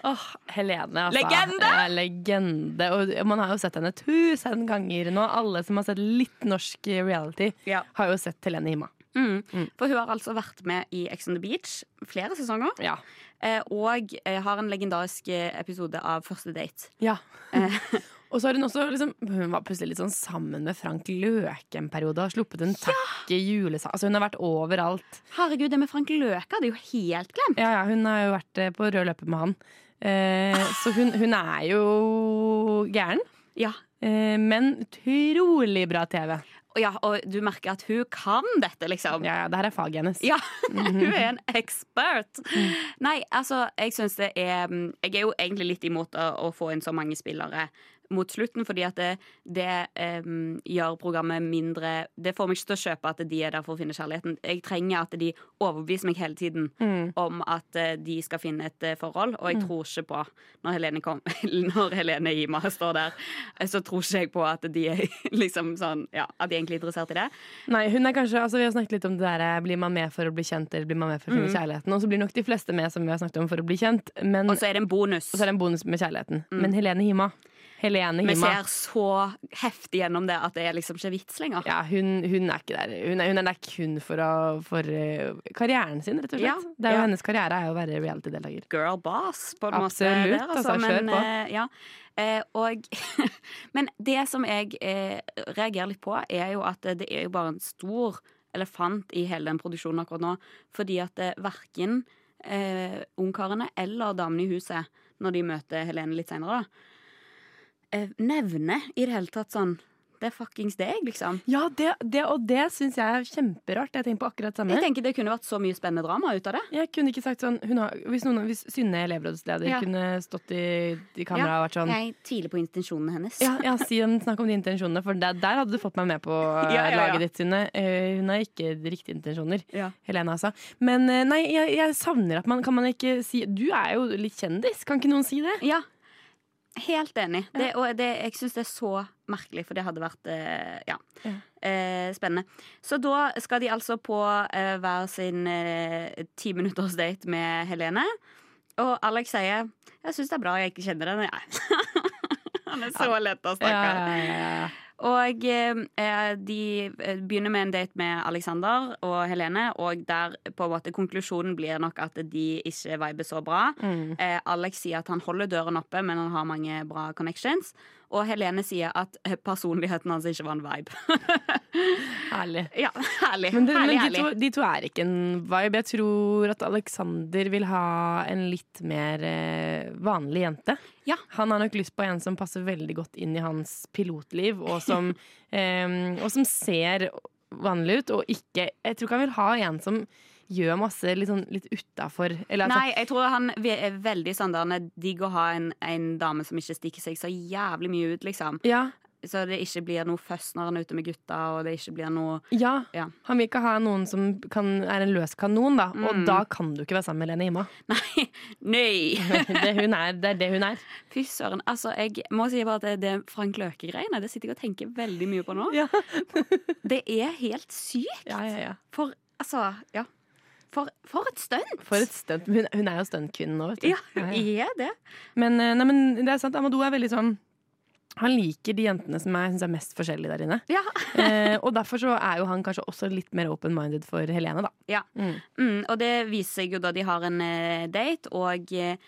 Oh, Helene, altså. Legende! Ja, legende. Og man har jo sett henne tusen ganger nå. Alle som har sett litt norsk reality, Ja. har jo sett Helene Hima. Mm. Mm. For hun har altså vært med i Ex on the Beach flere sesonger. Ja. Eh, og eh, har en legendarisk eh, episode av Første date. ja. (laughs) Og så har hun også liksom, Hun var plutselig litt sånn sammen med Frank Løke en periode. Og sluppet en takke julesang. Altså hun har vært overalt. herregud, det med Frank Løke hadde jo helt glemt. Ja, ja, Hun har jo vært på rød løper med han. Eh, så hun, hun er jo gæren. Ja. Eh, men utrolig bra TV. Og, ja, og du merker at hun kan dette, liksom. Ja, ja, Det her er faget hennes. Ja, (laughs) hun er en ekspert. Nei, altså, jeg syns det er mm, Jeg er jo egentlig litt imot å, å få inn så mange spillere mot slutten, fordi at det, det um, gjør programmet mindre Det får meg ikke til å kjøpe at de er der for å finne kjærligheten. Jeg trenger at de overbeviser meg hele tiden Mm. om at eh, de skal finne et eh, forhold, og jeg tror ikke på Når Helene, kom, (laughs) når Helene Ima står der, eh, så tror ikke jeg på at de er (laughs) liksom sånn Ja, at de er egentlig interessert i det. Nei, hun er kanskje, altså Vi har snakket litt om det der Blir man med for å bli kjent eller blir man med for å finne Mm. kjærligheten. Og så blir nok de fleste med som vi har snakket om for å bli kjent. Men, Og så er det en bonus. og så er det en bonus med kjærligheten. Men Helene Hima Helene Vi ser så heftig gjennom det at det er liksom ikke vits lenger. ja, hun, hun er ikke der. Hun er, hun er der kun for, å, for eh, karrieren sin, rett og slett. Ja, det er jo ja. Hennes karriere er å være reality-deltaker. Girl boss, på en Absolutt, måte. Der, altså, kjør men, på. eh, ja. Eh, og, (laughs) men det som jeg eh, reagerer litt på, er jo at det er jo bare en stor elefant i hele den produksjonen akkurat nå. Fordi at eh, verken eh, ungkarene eller damene i huset, når de møter Helene litt seinere, da, eh, nevner i det hele tatt sånn Det er fuckings deg, liksom. Ja, det, det, og det syns jeg er kjemperart. Jeg tenker på akkurat det samme. Jeg tenker Det kunne vært så mye spennende drama ut av det. Jeg kunne ikke sagt sånn hun har, Hvis, noen, hvis Synne, elevrådsleder, Ja. kunne stått i, i kamera og vært sånn Jeg tviler på intensjonene hennes. ja, ja, (laughs) si Snakk om de intensjonene, for der, der hadde du fått meg med på (laughs) eh, Ja, ja, ja. laget ditt, Synne. Eh, hun har ikke riktige intensjoner. Ja. Helene, altså. Men nei, jeg, jeg savner at man Kan man ikke si Du er jo litt kjendis, kan ikke noen si det? Ja, helt enig. Det, og det, jeg syns det er så merkelig, for det hadde vært eh, ja, Ja. eh, spennende. Så da skal de altså på eh, hver sin eh, ti minutters date med Helene. Og Alex sier 'Jeg syns det er bra jeg ikke kjenner henne', jeg. (laughs) Han er så lett å snakke. Ja, ja. Og eh, de eh, begynner med en date med Alexander og Helene, og der på en måte konklusjonen blir nok at de ikke viber så bra. Mm. Eh, Alex sier at han holder døren oppe, men han har mange bra connections. Og Helene sier at personligheten hans ikke var en vibe. (laughs) Herlig. ja, herlig. Men, det, herlig, men de, herlig. to, de to er ikke en vibe. Jeg tror at Alexander vil ha en litt mer eh, vanlig jente. Ja. Han har nok lyst på en som passer veldig godt inn i hans pilotliv, og som, (laughs) eh, og som ser vanlig ut, og ikke Jeg tror ikke han vil ha en som gjør masse litt, sånn, litt utafor. Altså, Nei, jeg tror han er veldig sånn der han er digg å ha en, en dame som ikke stikker seg så jævlig mye ut, liksom. ja, Så det ikke blir noe føss når han er ute med gutta, og det ikke blir noe ja. Ja. Han vil ikke ha noen som kan, er en løs kanon, da. Og Mm. da kan du ikke være sammen med Lene Hima. (laughs) Nei! Nei. (laughs) Det, er, det er det hun er. Fy søren. Altså, jeg må si bare at det, det Frank Løke-greiene Det sitter jeg og tenker veldig mye på nå. Ja. Det er helt sykt. Ja, ja, ja. For altså, ja. For, for et stunt! For et stunt. Hun, hun er jo stuntkvinnen nå, vet du. Ja, hun er det. Men, eh, nei, men det er sant, Amadou er veldig sånn Han liker de jentene som jeg synes er mest forskjellige der inne. Ja. (laughs) Eh, og derfor så er jo han kanskje også litt mer open-minded for Helene, da. ja. Mm. Mm, og det viser seg jo da de har en eh, date, og eh,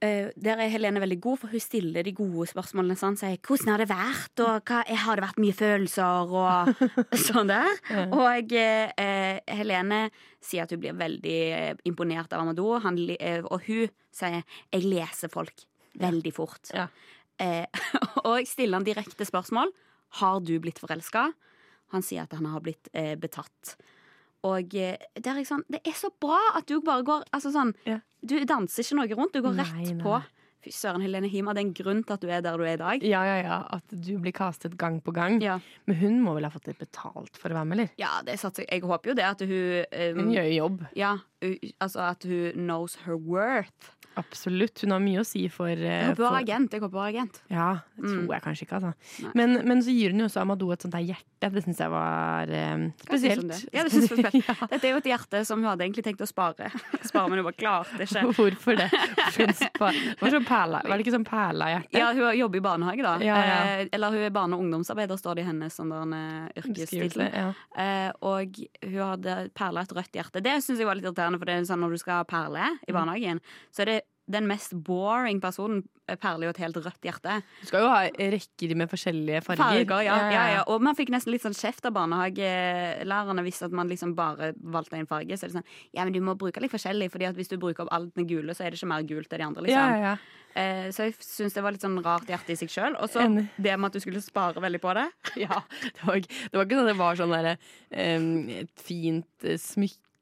der er Helene veldig god, for hun stiller de gode spørsmålene. Sånn, sier 'hvordan har det vært', og hva, 'har det vært mye følelser', og (laughs) sånn der. Og eh, eh, Helene sier at hun blir veldig eh, imponert av Amadou, han, eh, og hun sier 'jeg leser folk veldig fort'. Ja. Eh, (laughs) og jeg stiller han direkte spørsmål. Har du blitt forelska? Han sier at han har blitt eh, betatt. Og eh, det er, liksom, det er så bra at du bare går altså sånn, Ja. Du danser ikke noe rundt, du går rett nei. på. Fy søren, Helene Hima, det er en grunn til at du er der du er i dag. Ja, ja, ja. At du blir castet gang på gang. Ja, Men hun må vel ha fått litt betalt for å være med, eller? ja det satser jeg. Jeg håper jo det at hun um, Hun gjør jo jobb. Ja, altså at hun knows her worth. Absolutt. Hun har mye å si for, eh, Jeg håper hun er agent. Jeg håper hun er agent. Ja, det tror Mm. jeg kanskje ikke, altså. Men, men så gir hun jo også Amadou et sånt der hjerte. Det syns jeg var eh, spesielt. det? Ja, det synes jeg var spesielt. (laughs) Ja. Dette er jo et hjerte som hun hadde egentlig tenkt å spare. (laughs) Spare, Men hun bare klarte ikke. Hvorfor det? (laughs) Det var, sånn perla, var det ikke sånn perlehjerte? Ja, hun jobber i barnehage, da. Ja, ja. Eh, eller hun er barne- og ungdomsarbeider, står det i hennes sånn eh, yrkestittel. Eh, og hun hadde perla et rødt hjerte. Det syns jeg var litt irriterende, for det er sånn når du skal ha perle i Mm. barnehagen, så er det den mest boring personen eh, perler jo et helt rødt hjerte. Du skal jo ha rekker med forskjellige farger. Farger, ja, ja, ja. Og man fikk nesten litt sånn kjeft av barnehagelærerne hvis at man liksom bare valgte en farge. Så er det sånn, ja, men du må bruke litt forskjellig, Fordi at hvis du bruker opp alt den gule, så er det ikke mer gult enn de andre. Liksom. ja, ja. Eh, så jeg syns det var litt sånn rart hjerte i seg sjøl. Og så det med at du skulle spare veldig på det. (laughs) ja. Det, var, det var ikke sånn det var sånn derre um, Et fint eh,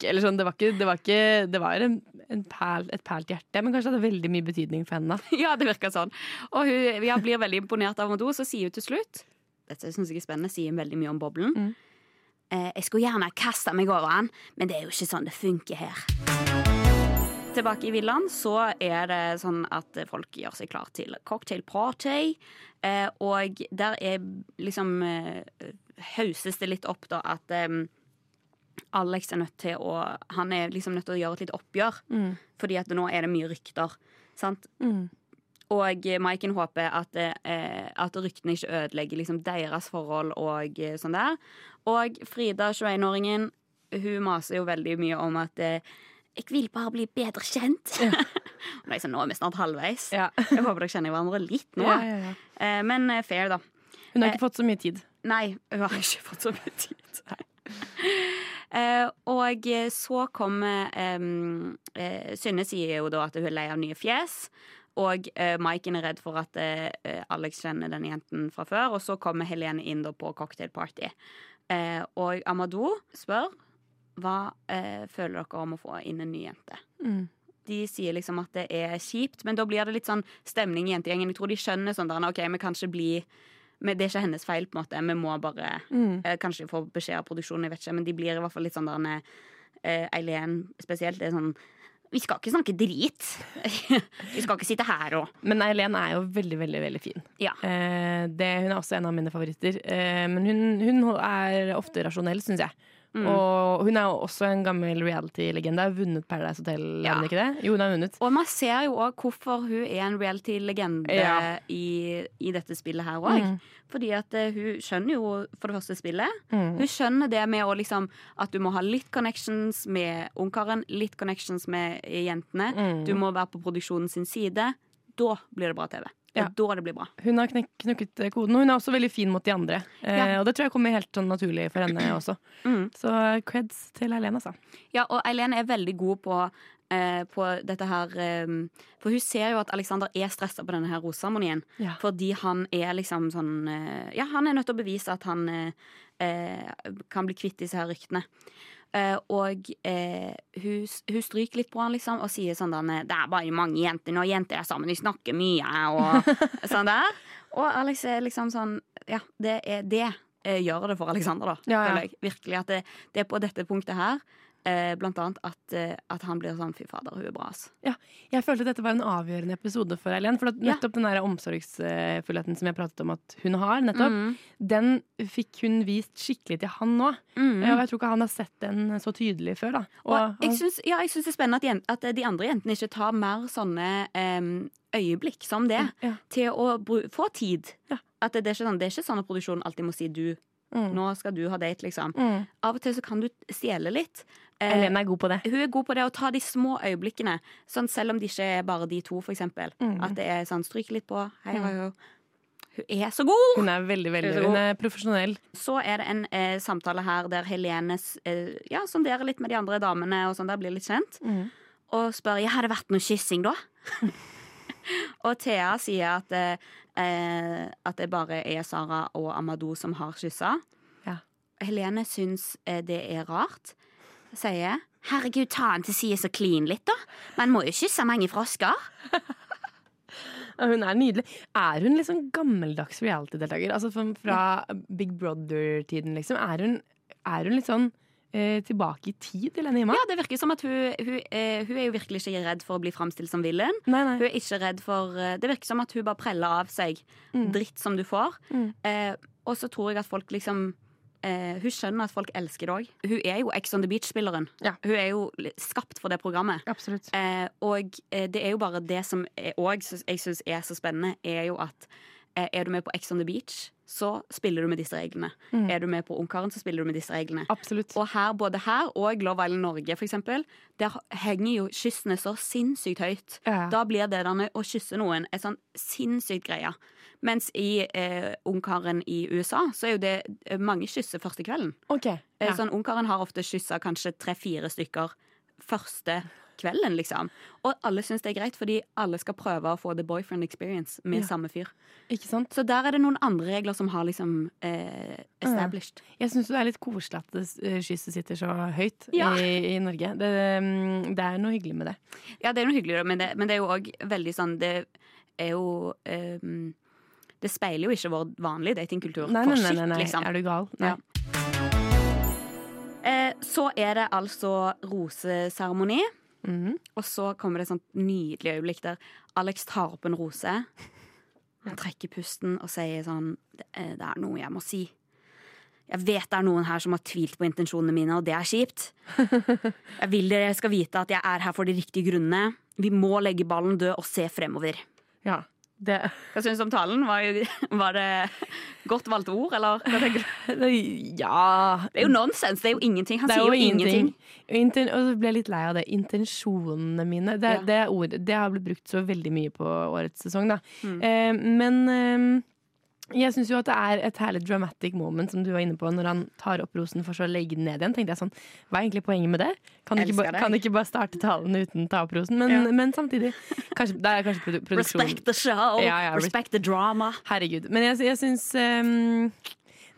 smykke eller sånn. Det var ikke Det var, ikke, det var en, en perl, et perlt hjerte, men kanskje det hadde veldig mye betydning for henne. (laughs) ja, det virka sånn. Og hun ja, blir veldig imponert av henne, så sier hun til slutt Dette syns jeg er spennende, sier hun veldig mye om boblen. Mm. Eh, jeg skulle gjerne kasta meg over han, men det er jo ikke sånn det funker her. Tilbake i villaen så er det sånn at folk gjør seg klar til cocktailparty. Eh, og der er liksom eh, hauses det litt opp da at eh, Alex er nødt til å Han er liksom nødt til å gjøre et litt oppgjør. Mm. Fordi at nå er det mye rykter. Sant? Mm. Og Maiken håper at, eh, at ryktene ikke ødelegger liksom, deres forhold og eh, sånn der. Og Frida, 21-åringen, hun maser jo veldig mye om at eh, jeg vil bare bli bedre kjent. og da er sånn, nå er vi snart halvveis. Ja. Jeg håper dere kjenner hverandre litt nå. Ja, ja, ja. Eh, men eh, fair, da. Hun har ikke fått så mye tid. Nei, hun har ikke fått så mye tid. Eh, og så kommer um, eh, Synne sier jo da at hun er lei av nye fjes. Og uh, Maiken er redd for at uh, Alex kjenner denne jenten fra før. Og så kommer Helene inn da på cocktailparty. Uh, og Amadou spør hva uh, føler dere om å få inn en ny jente. Mm. De sier liksom at det er kjipt, men da blir det litt sånn stemning i jentegjengen. Jeg tror de skjønner sånn der, ok, vi kan ikke bli men Det er ikke hennes feil, på en måte. Vi må bare Mm. eh, Kanskje få beskjed av produksjonen, jeg vet ikke, men de blir i hvert fall litt sånn der eh, Eileen spesielt. Det er sånn Vi skal ikke snakke drit. (laughs) vi skal ikke sitte her og Men Eileen er jo veldig, veldig veldig fin. Ja. Eh, det, hun er også en av mine favoritter. Eh, men hun, hun er ofte rasjonell, syns jeg. Mm. Og hun er jo også en gammel reality-legende. Har vunnet Paradise Hotel, Ja. hun? Jo, hun har vunnet. Og man ser jo òg hvorfor hun er en reality-legende Ja. i, i dette spillet her òg. Mm. Fordi at eh, hun skjønner jo for det første spillet. Mm. Hun skjønner det med å liksom At du må ha litt connections med ungkaren, litt connections med jentene. Mm. Du må være på produksjonen sin side. Da blir det bra TV. Det er Ja. da det blir bra. Hun har knukket koden, og hun er også veldig fin mot de andre. Eh, Ja. Og det tror jeg kommer helt sånn naturlig for henne (clears throat) også. Mm. Så creds til Eileen, altså. Ja, og Eileen er veldig god på, eh, på dette her eh, For hun ser jo at Alexander er stressa på denne her roseseremonien. Ja. Fordi han er liksom sånn eh, Ja, han er nødt til å bevise at han kan bli kvitt disse her ryktene. Eh, og eh, hun, hun stryker litt på han liksom og sier sånn der Det er bare mange jenter når jenter er sammen, de snakker mye, og (laughs) sånn der. Og Alex er liksom sånn Ja, det er det eh, gjør det for Alexander, da. Ja, ja. Virkelig at det, det er på dette punktet her. Eh, blant annet at, eh, at han blir sånn Fy fader, hun er bra, ass. Jeg følte dette var en avgjørende episode for Eileen. For at Ja. nettopp den der omsorgsfullheten som jeg pratet om at hun har, nettopp, Mm. den fikk hun vist skikkelig til han nå. Mm. Og jeg tror ikke han har sett den så tydelig før. da Og og jeg syns, ja, det er spennende at, at de andre jentene ikke tar mer sånne um, øyeblikk som det, ja. til å få tid. Ja. At det, det, er ikke sånn, det er ikke sånn at produksjonen alltid må si du. Mm. Nå skal du ha date, liksom. Mm. Av og til så kan du stjele litt. Eh, Eileen er god på det. hun er god på det å ta de små øyeblikkene, sånn selv om det ikke er bare de to, for eksempel. Mm. At det er sånn stryk litt på. Hei, hei, hei. Hun er så god! Hun er veldig, veldig Hun er. Hun er profesjonell. Så er det en eh, samtale her der Helene eh, ja, sonderer litt med de andre damene og sånn der, blir litt kjent. Mm. Og spør ja, har det vært noe kyssing da. (laughs) og Thea sier at, eh, eh, at det bare er Sara og Amadou som har kyssa. Ja. Helene syns eh, det er rart. Sier herregud, ta han til side så clean litt, da. Man må jo kysse mange frosker. Hun er nydelig. Er hun liksom gammeldags reality-deltaker? Altså fra, Big Brother-tiden, liksom. Er hun, er hun litt sånn eh, tilbake i tid, Helene Hima? Ja, det virker som at hun, hun, eh, hun er jo virkelig ikke redd for å bli framstilt som villen. Nei, nei. Hun er ikke redd for eh, Det virker som at hun bare preller av seg dritt som du får. Mm. Eh, og så tror jeg at folk liksom eh, Hun skjønner at folk elsker det òg. Hun er jo Ex on the Beach-spilleren. Ja. Hun er jo skapt for det programmet. Absolutt. Eh, og eh, det er jo bare det som òg jeg syns er så spennende, er jo at eh, er du med på Ex on the Beach, så spiller du med disse reglene. Mm. Er du med på Ungkaren, så spiller du med disse reglene. Absolutt. Og her, både her og Love Island Norge, for eksempel, der henger jo kyssene så sinnssykt høyt. Ja. Da blir det derne å kysse noen en sånn sinnssykt greie. Mens i eh, Ungkaren i USA, så er jo det eh, mange kysser første kvelden. OK. Eh, Ja. Sånn Ungkaren har ofte kyssa kanskje tre-fire stykker første kvelden, liksom. Og alle syns det er greit, fordi alle skal prøve å få the boyfriend experience med Ja. samme fyr. Ikke sant? Så der er det noen andre regler som har liksom eh, established. Jeg syns det er litt koselig at eh, kysset sitter så høyt Ja. i, i Norge. Det, mm, det er noe hyggelig med det. Ja, det er noe hyggelig, men det, men det er jo òg veldig sånn Det er jo ehm, Det speiler jo ikke vår vanlige datingkultur. Nei, nei, nei, nei, nei. liksom. Er du gal? Nei. Ja. Eh, så er det altså roseseremoni. Mhm. Og så kommer det et sånt nydelig øyeblikk der Alex tar opp en rose. Han trekker pusten og sier sånn er det er noe jeg må si. Jeg vet det er noen her som har tvilt på intensjonene mine, og det er kjipt. Jeg vil dere skal vite at jeg er her for de riktige grunnene. Vi må legge ballen død og se fremover. Ja. Det, Hva syns du om talen? Var, (laughs) var det godt valgte ord, eller? Ja Det er jo nonsens. Det er jo ingenting. Han er sier jo ingenting. ingenting. og så ble jeg litt lei av det. Intensjonene mine. Det, Ja. det, ordet, det har blitt brukt så veldig mye på årets sesong, da. Mm. Eh, men eh, Jeg syns jo at det er et herlig dramatic moment, som du var inne på, når han tar opp rosen for så å legge den ned igjen. Tenkte jeg sånn, Hva er egentlig poenget med det? Kan du ikke, kan du ikke bare starte talen uten ta opp rosen? Men, Ja. men samtidig kanskje, Det er kanskje produ produksjon Respect the show, Ja, ja, respect the drama. Herregud. Men jeg, jeg syns um,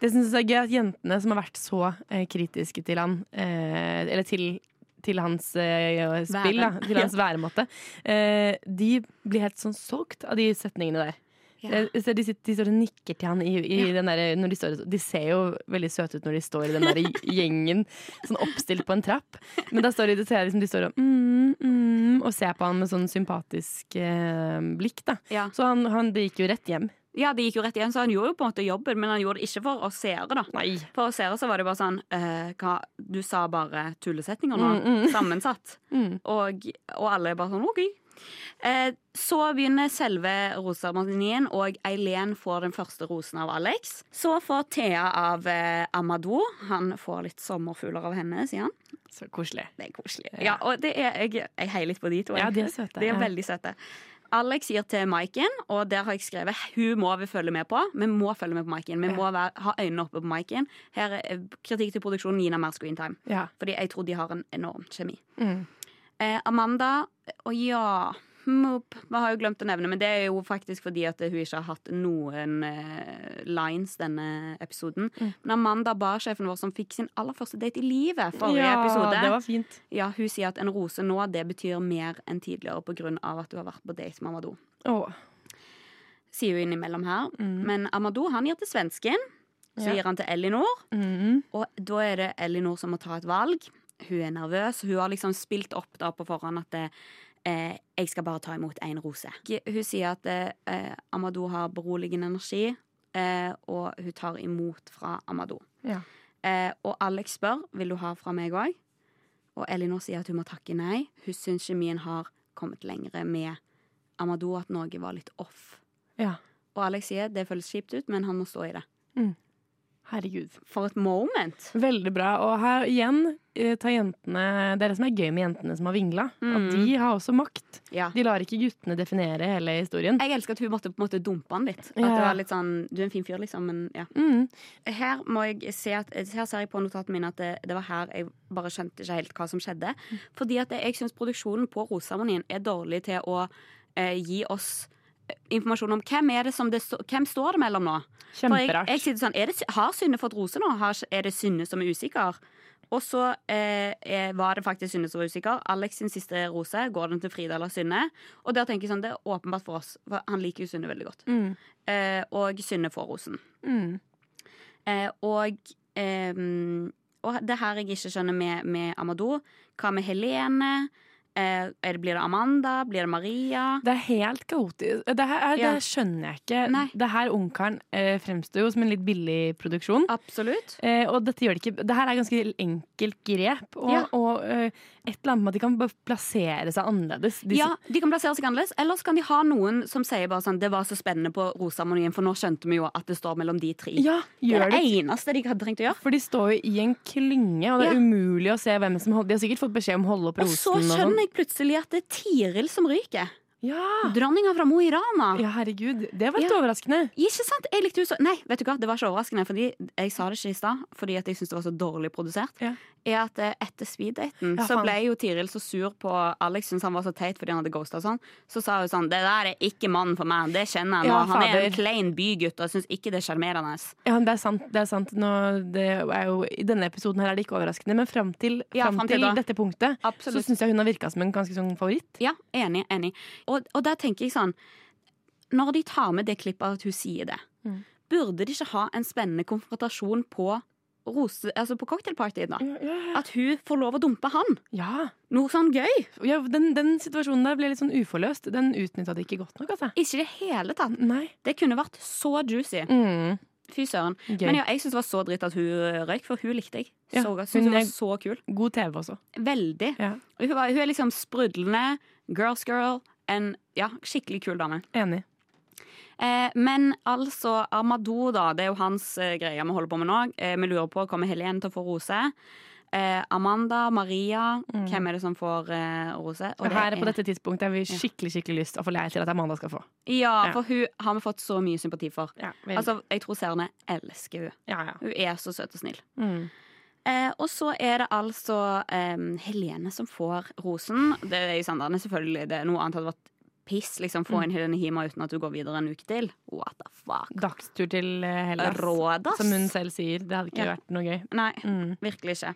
Det synes jeg er gøy at jentene som har vært så eh, kritiske til han, eh, eller til til hans eh, spill, da, til hans væremåte. Eh, de blir helt sånn solgt av de setningene der. Ja. Jeg De, sitter, de står og nikker til han i, i den der, når de, står, De ser jo veldig søte ut når de står i den der (laughs) gjengen, sånn oppstilt på en trapp. Men da står de, ser liksom, de står og, mm, mm, og ser på han med sånn sympatisk eh, blikk. da Ja. Så han, han det gikk jo rett hjem. ja, det gikk jo rett igjen, så han gjorde jo på en måte jobben, men han gjorde det ikke for oss seere, da. Nei. For oss seere så var det bare sånn eh, hva, Du sa bare tullesetninger nå, Mm, mm. sammensatt. (laughs) Mm. Og, og alle er bare sånn OK. Eh, så begynner selve roseremonien, og Eileen får den første rosen av Alex. Så får Thea av eh, Amadou. Han får litt sommerfugler av henne, sier han. Så koselig. Det er koselig. Ja, og det er, jeg, jeg heier litt på de to. Ja, de er søte. De er Ja. veldig søte. Alex gir til Maiken, og der har jeg skrevet hun må vi følge med på. Vi må følge med på Maiken. Vi må være, ha øynene oppe på Maiken. Her er eh, kritikk til produksjonen. Gina mer screentime. Ja. Fordi jeg tror de har en enorm kjemi. Mm. Eh, Amanda Å ja. Moop. Vi har jo glemt å nevne, men det er jo faktisk fordi at hun ikke har hatt noen eh, lines denne episoden. Mm. Men Amanda, Bar-sjefen vår, som fikk sin aller første date i livet forrige ja, episode, det var fint. ja, hun sier at en rose nå det betyr mer enn tidligere pga. at du har vært på date med Amadou. Åh. Sier hun innimellom her. Mm. Men Amadou han gir til svensken. Så Ja. gir han til Elinor. Mm. Og da er det Elinor som må ta et valg. Hun er nervøs. Hun har liksom spilt opp da på forhånd at det, eh, jeg skal bare ta imot én rose. Hun sier at eh, Amadou har beroligende energi, eh, og hun tar imot fra Amadou. Ja. Eh, og Alex spør vil du ha fra meg òg. Og Elinor sier at hun må takke nei. Hun syns kjemien har kommet lengre med Amadou, at noe var litt off. ja. Og Alex sier det føles kjipt ut, men han må stå i det. Herregud. For et moment. Veldig bra. Og her igjen eh, tar jentene Det er det som er gøy med jentene som har vingla. At Mm. de har også makt. Ja. De lar ikke guttene definere hele historien. Jeg elsker at hun måtte på en måte dumpe han litt. At Ja. det var litt sånn, Du er en fin fyr, liksom, men ja. Mm. Her, må jeg se at, her ser jeg på notatene mine at det, det var her jeg bare skjønte ikke helt hva som skjedde. Fordi at jeg syns produksjonen på Roseseremonien er dårlig til å eh, gi oss eh, informasjon om hvem er det som det hvem står det mellom nå. For jeg, jeg sitter sånn, er det, Har Synne fått rose nå? Har, er det Synne som er usikker? Og så eh, var det faktisk Synne som var usikker. Alex sin siste rose går den til Frida eller Synne. Og der tenker jeg sånn, det er åpenbart for oss, for han liker jo Synne veldig godt. Mm. Eh, og Synne får rosen. Mm. Eh, og, ehm, og det her jeg ikke skjønner med, med Amadou. Hva med Helene? Eh, det, blir det Amanda? Blir det Maria? Det er helt kaotisk. Det, her, er- Ja. det skjønner jeg ikke. Nei. Det her Ungkaren eh, fremstår jo som en litt billig produksjon. Absolutt. Eh, og dette gjør det ikke Det her er ganske enkelt grep. Og, Ja. og eh, et eller annet med at de kan plassere seg annerledes. De, Ja, De kan plassere seg annerledes, eller så kan de ha noen som sier bare sånn Det var så spennende på Rosamonien, for nå skjønte vi jo at det står mellom de tre. ja, det er det. det eneste de hadde trengt å gjøre. For de står jo i en klynge, og det er Ja. umulig å se hvem som holder De har sikkert fått beskjed om å holde opp rosen. og så skjønner jeg plutselig at det er Tiril som ryker. Ja. Dronninga fra Mo i Rana. ja, herregud. Det var litt Ja. overraskende. Ikke sant? Jeg likte henne så Nei, vet du hva, det var ikke overraskende, fordi jeg sa det ikke i stad, fordi jeg syntes det var så dårlig produsert. Ja. Er at eh, etter speeddaten Ja, så ble jo Tiril så sur på Alex, syntes han var så teit fordi han hadde ghosta sånn. Så sa hun sånn Det der er ikke mannen for meg, det kjenner jeg nå. Han er en klein bygutt og syns ikke det er sjarmerende. Ja, det er sant. Det er sant. Nå, det er jo, I denne episoden her er det ikke overraskende, men fram til, Ja, fram fram til til dette punktet så Absolutt. syns jeg hun har virka som en ganske sånn favoritt. Ja, enig, enig. Og, og der tenker jeg sånn Når de tar med det klippet at hun sier det, Mm. burde de ikke ha en spennende konfrontasjon på rose, altså på cocktailpartyet, da? Ja, ja, At hun får lov å dumpe han. ja. Noe sånn gøy. ja den, den situasjonen der ble litt sånn uforløst. Den utnytta de ikke godt nok, altså. Ikke i det hele tatt. Nei. Det kunne vært så juicy. Mm, Fy søren. gøy. Men ja, jeg syns det var så dritt at hun røyk, for hun likte jeg. Ja, Så godt. hun hun var så kul. God TV også. Veldig. Ja. Hun, var, hun er liksom sprudlende, girls girl, en ja, skikkelig kul dame. Enig. Eh, men altså, Amadou, da. Det er jo hans eh, greie vi holder på med nå. Eh, vi lurer på kommer Helene til å få rose. Eh, Amanda, Maria. Hvem er det som får eh, rose? Og Og her på er- dette tidspunktet har vi skikkelig skikkelig lyst å få leie til at Amanda skal få. Ja, Ja. for hun har vi fått så mye sympati for. Ja, Altså, Jeg tror seerne elsker hun. ja, ja. Hun er så søt og snill. Mm. Eh, og så er det altså eh, Helene som får rosen. Det er i Sandane, selvfølgelig. Det er noe annet hadde vært piss. liksom Få inn Helene Hima uten at du går videre en uke til. What the fuck? Dagstur til eh, Hellas, Rådas. som hun selv sier. Det hadde ikke Ja. vært noe gøy. Nei, Mm. virkelig ikke.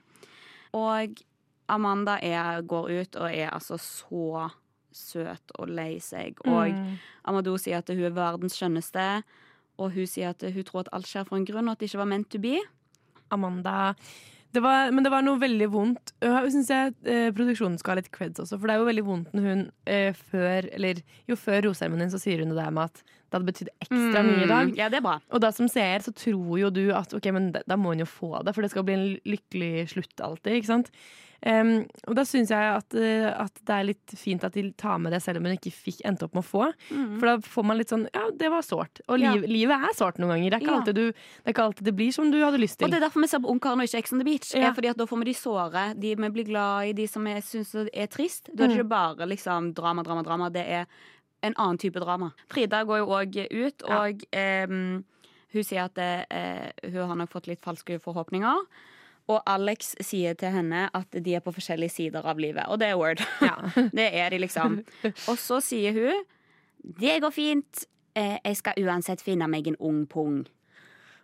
Og Amanda er, går ut og er altså så søt og lei seg. Og Mm. Amadou sier at hun er verdens skjønneste. Og hun sier at hun tror at alt skjer for en grunn, og at det ikke var meant to be. Amanda det var, Men det var noe veldig vondt. Jeg synes jeg eh, Produksjonen skal ha litt creds også, for det er jo veldig vondt når hun eh, før Eller jo før roseremonien så sier hun det der med at det hadde betydd ekstra mye i dag. Mm, Ja, det er bra. Og da som seer så tror jo du at ok, men da, da må hun jo få det, for det skal bli en lykkelig slutt alltid. ikke sant? Em, og da syns jeg at, eh, at det er litt fint at de tar med det selv om hun ikke fikk endte opp med å få. Mm. For da får man litt sånn ja, det var sårt. Og Ja. livet er sårt noen ganger. Det er, Ja. alltid du, det er ikke alltid det blir som du hadde lyst til. Og det er derfor vi ser på Ungkaren og ikke Ex on the Beach. Ja. Er fordi at Da får vi de såre, de vi blir glad i, de som vi syns er trist. Da er det Mm. ikke bare liksom drama, drama, drama. Det er en annen type drama. Frida går jo òg ut, og em, hun sier at eh, hun har nok fått litt falske forhåpninger. Og Alex sier til henne at de er på forskjellige sider av livet. Og det er word. (laughs) Ja. det er de, liksom. Og så sier hun Det går fint. Eh, jeg skal uansett finne meg en ung pung.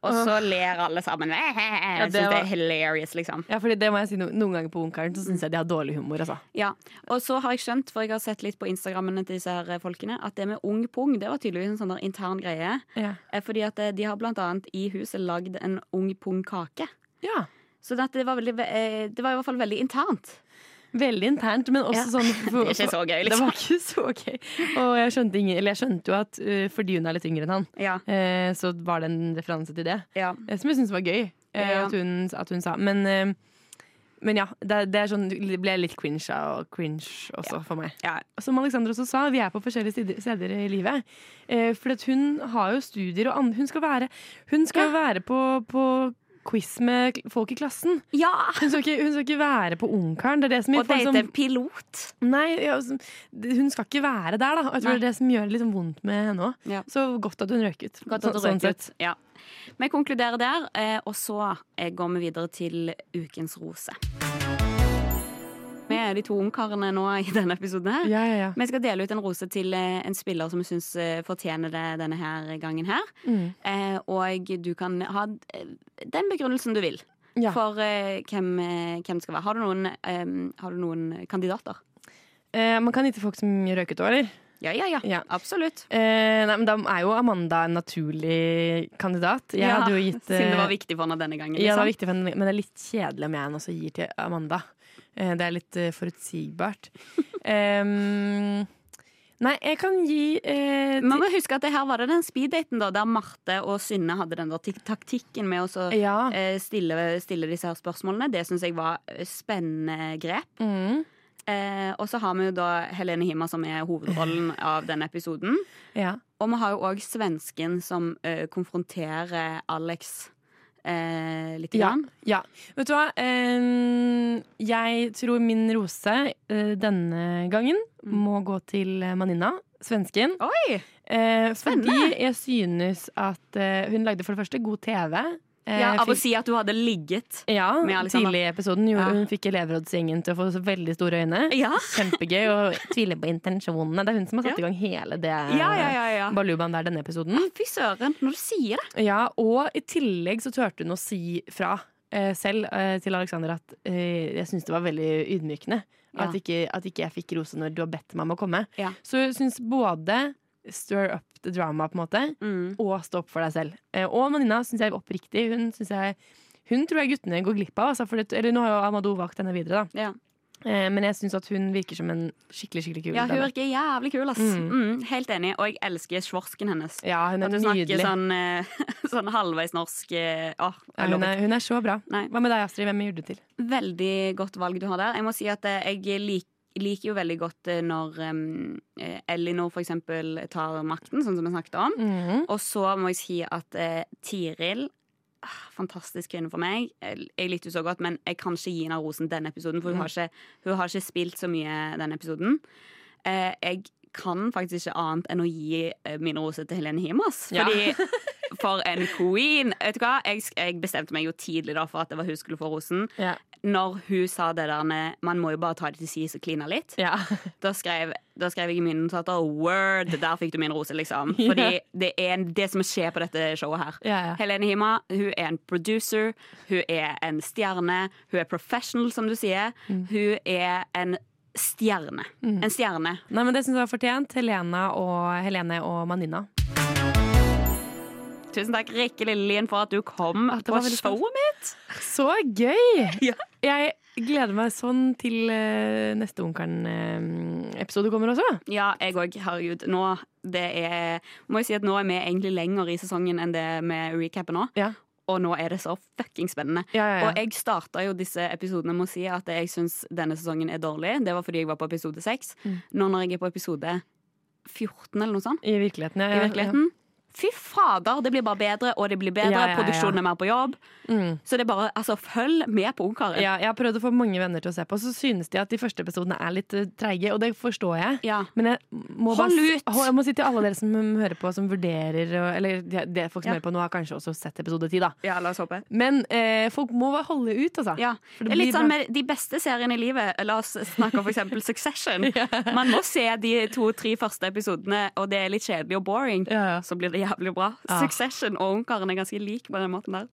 Og så ler alle sammen. (laughs) Jeg det syns det er hilarious, liksom. Ja, fordi det må jeg si Noen ganger på Ungkaren så syns jeg de har dårlig humor. Altså. Ja. Og så har jeg skjønt, for jeg har sett litt på Instagrammene til disse her folkene, at det med ung pung det var tydeligvis en sånn der intern greie. Ja. Eh, Fordi at eh, de har blant annet i huset lagd en ung pung-kake. ja. Så det, det, var veldig, eh, det var i hvert fall veldig internt. Veldig internt, men også Ja. sånn (laughs) Det er ikke så gøy, liksom. Det liksom. var ikke så gøy. Og jeg skjønte, ingen, eller jeg skjønte jo at uh, fordi hun er litt yngre enn han, Ja. uh, så var det en referanse til det. ja. Som jeg syntes var gøy uh, at, hun, at hun sa. Men, men ja, det, det sånn, det ble litt cringe og cringe også for meg. ja. Som Alexander også sa, vi er på forskjellige steder, i livet. For hun har jo studier, og hun skal være, hun skal være på, på quiz med folk i klassen. ja. Hun skal ikke, hun skal ikke være på Ungkaren. Det er det som Og date pilot. Nei, ja, altså, hun skal ikke være der, da. Og Jeg tror Nei. det er det som gjør det litt sånn vondt med henne òg. Ja. Så godt at hun røk ut. Godt at hun du sånn røk ut. Ja. Vi konkluderer der, eh, og så eh, går vi videre til ukens rose. Vi er de to ungkarene nå i denne episoden her. Ja, ja, ja. Vi skal dele ut en rose til eh, en spiller som vi syns eh, fortjener det denne her gangen her. Mm. Eh, og du kan ha den begrunnelsen du vil for eh, hvem, hvem det skal være. Har du noen, eh, har du noen kandidater? Eh, man kan gi til folk som røyket òg, eller? Ja, ja, ja. Ja. Absolutt. Eh, nei, men da er jo Amanda en naturlig kandidat. Jeg Ja, gitt Siden det var viktig for henne denne gangen. Ja, det var Liksom. viktig for henne, men det er litt kjedelig om jeg også gir til Amanda. Eh, det er litt eh, forutsigbart. (laughs) um, nei, jeg kan gi eh, Man må huske at det her var det den speeddaten da, der Marte og Synne hadde den der taktikken med å Ja. eh, stille, stille disse her spørsmålene. Det syns jeg var eh, spennende grep. Mm, Eh, og så har vi jo da Helene Hima, som er hovedrollen (laughs) av denne episoden. ja. Og vi har jo òg svensken som konfronterer Alex eh, litt. Ja, ja. Vet du hva? Eh, jeg tror min rose eh, denne gangen Mm. må gå til eh, Manina, svensken. Oi! Eh, fordi jeg synes at eh, hun lagde for det første god TV. Eh, Ja, Av å si at du hadde ligget. ja, med Alexander. tidlig i episoden. Jo, Ja. Hun fikk elevrådsgjengen til å få så veldig store øyne. Ja, Kjempegøy. Og tviler på intensjonene. Det er hun som har satt i gang hele det ja, ja. ja, ja. balubaen der denne episoden. Ah, Fy søren, når du sier det. Ja, og i tillegg så turte hun å si fra eh, selv eh, til Alexander at eh, jeg syns det var veldig ydmykende. At, ikke, at ikke jeg fikk rose når du har bedt meg om å komme. Så jeg syns både stir up the drama, på en måte, Mm. og stå opp for deg selv. Eh, og Manina syns jeg er oppriktig. Hun, jeg, hun tror jeg guttene går glipp av. Altså, det, eller nå har jo Amado valgt henne videre, da. Ja. Eh, men jeg syns at hun virker som en skikkelig skikkelig kul ja, hun virker jævlig kul, ass. Mm. Mm, helt enig. Og jeg elsker svorsken hennes. Ja, hun er At du snakker sånn, eh, (laughs) sånn halvveis norsk eh, Ja, hun, er, hun er så bra. Nei. Hva med deg, Astrid? Hvem gjorde du til? Veldig godt valg du har der. Jeg må si at jeg lik, liker jo veldig godt eh, når um, Elinor for eksempel tar makten, sånn som vi snakket om. Mhm. Og så må jeg si at uh, Tiril ah, fantastisk kvinne for meg. Jeg, likte henne så godt, men jeg kan ikke gi henne rosen denne episoden, for hun, har ikke, hun har ikke spilt så mye denne episoden. Uh, jeg kan faktisk ikke annet enn å gi min rose til Helene Himas. Ja. Fordi (laughs) For en queen! Vet du hva? Jeg, jeg bestemte meg jo tidlig for at det var hun skulle få rosen. Ja. Når hun sa det der med, Man må jo bare ta det til side og kline litt. Ja. (laughs) Da skrev, da skrev jeg i mine notater Word! Der fikk du min rose, liksom. (laughs) Fordi det er det som skjer på dette showet her. Ja, ja. Helene Hima hun er en producer, hun er en stjerne, hun er professional, som du sier. Mm. Hun er en stjerne. En stjerne. Nei, men Det syns jeg var fortjent. Helena og, Helene og Manina. Tusen takk, Rikke Lillelien, for at du kom det på showet mitt. Så gøy! Ja. Jeg gleder meg sånn til eh, neste Ungkaren-episode kommer også. Ja, jeg òg. Herregud. Nå, det er, må jeg si at nå er vi egentlig lenger i sesongen enn det med recapen nå. Ja. Og nå er det så fucking spennende. Ja, ja, ja. Og jeg starta jo disse episodene med å si at jeg syns denne sesongen er dårlig. Det var fordi jeg var på episode 6. Mm. Nå når jeg er på episode 14 eller noe sånt I virkeligheten, ja. i ja, virkeligheten Fy fader, det blir bare bedre, og det blir bedre. Ja, ja. Produksjonen er mer på jobb. Mm. Så det er bare, altså, følg med på Ungkaren. Ja, jeg har prøvd å få mange venner til å se på, så synes de at de første episodene er litt eh, treige, og det forstår jeg. Ja. Men jeg må, bare, jeg må si til alle dere som hører på, som vurderer Eller det, folk som hører på nå, har kanskje også sett episode ti, da. Ja, la oss håpe. Men eh, folk må bare holde ut, altså. Ja. Det det er litt sånn med de beste seriene i livet. La oss snakke om eksempel (laughs) Succession. Man må se de to-tre første episodene, og det er litt kjedelig og boring. Så blir det jævlig bra. Ja. Succession og Ungkaren er ganske lik på den måten der.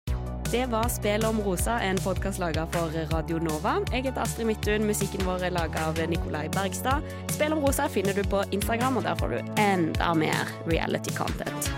Det var Spel om rosa, en podkast laga for Radio Nova. Jeg heter Astrid Midthun. Musikken vår er laga av Nikolai Bergstad. Spel om rosa finner du på Instagram, og der får du enda mer reality content.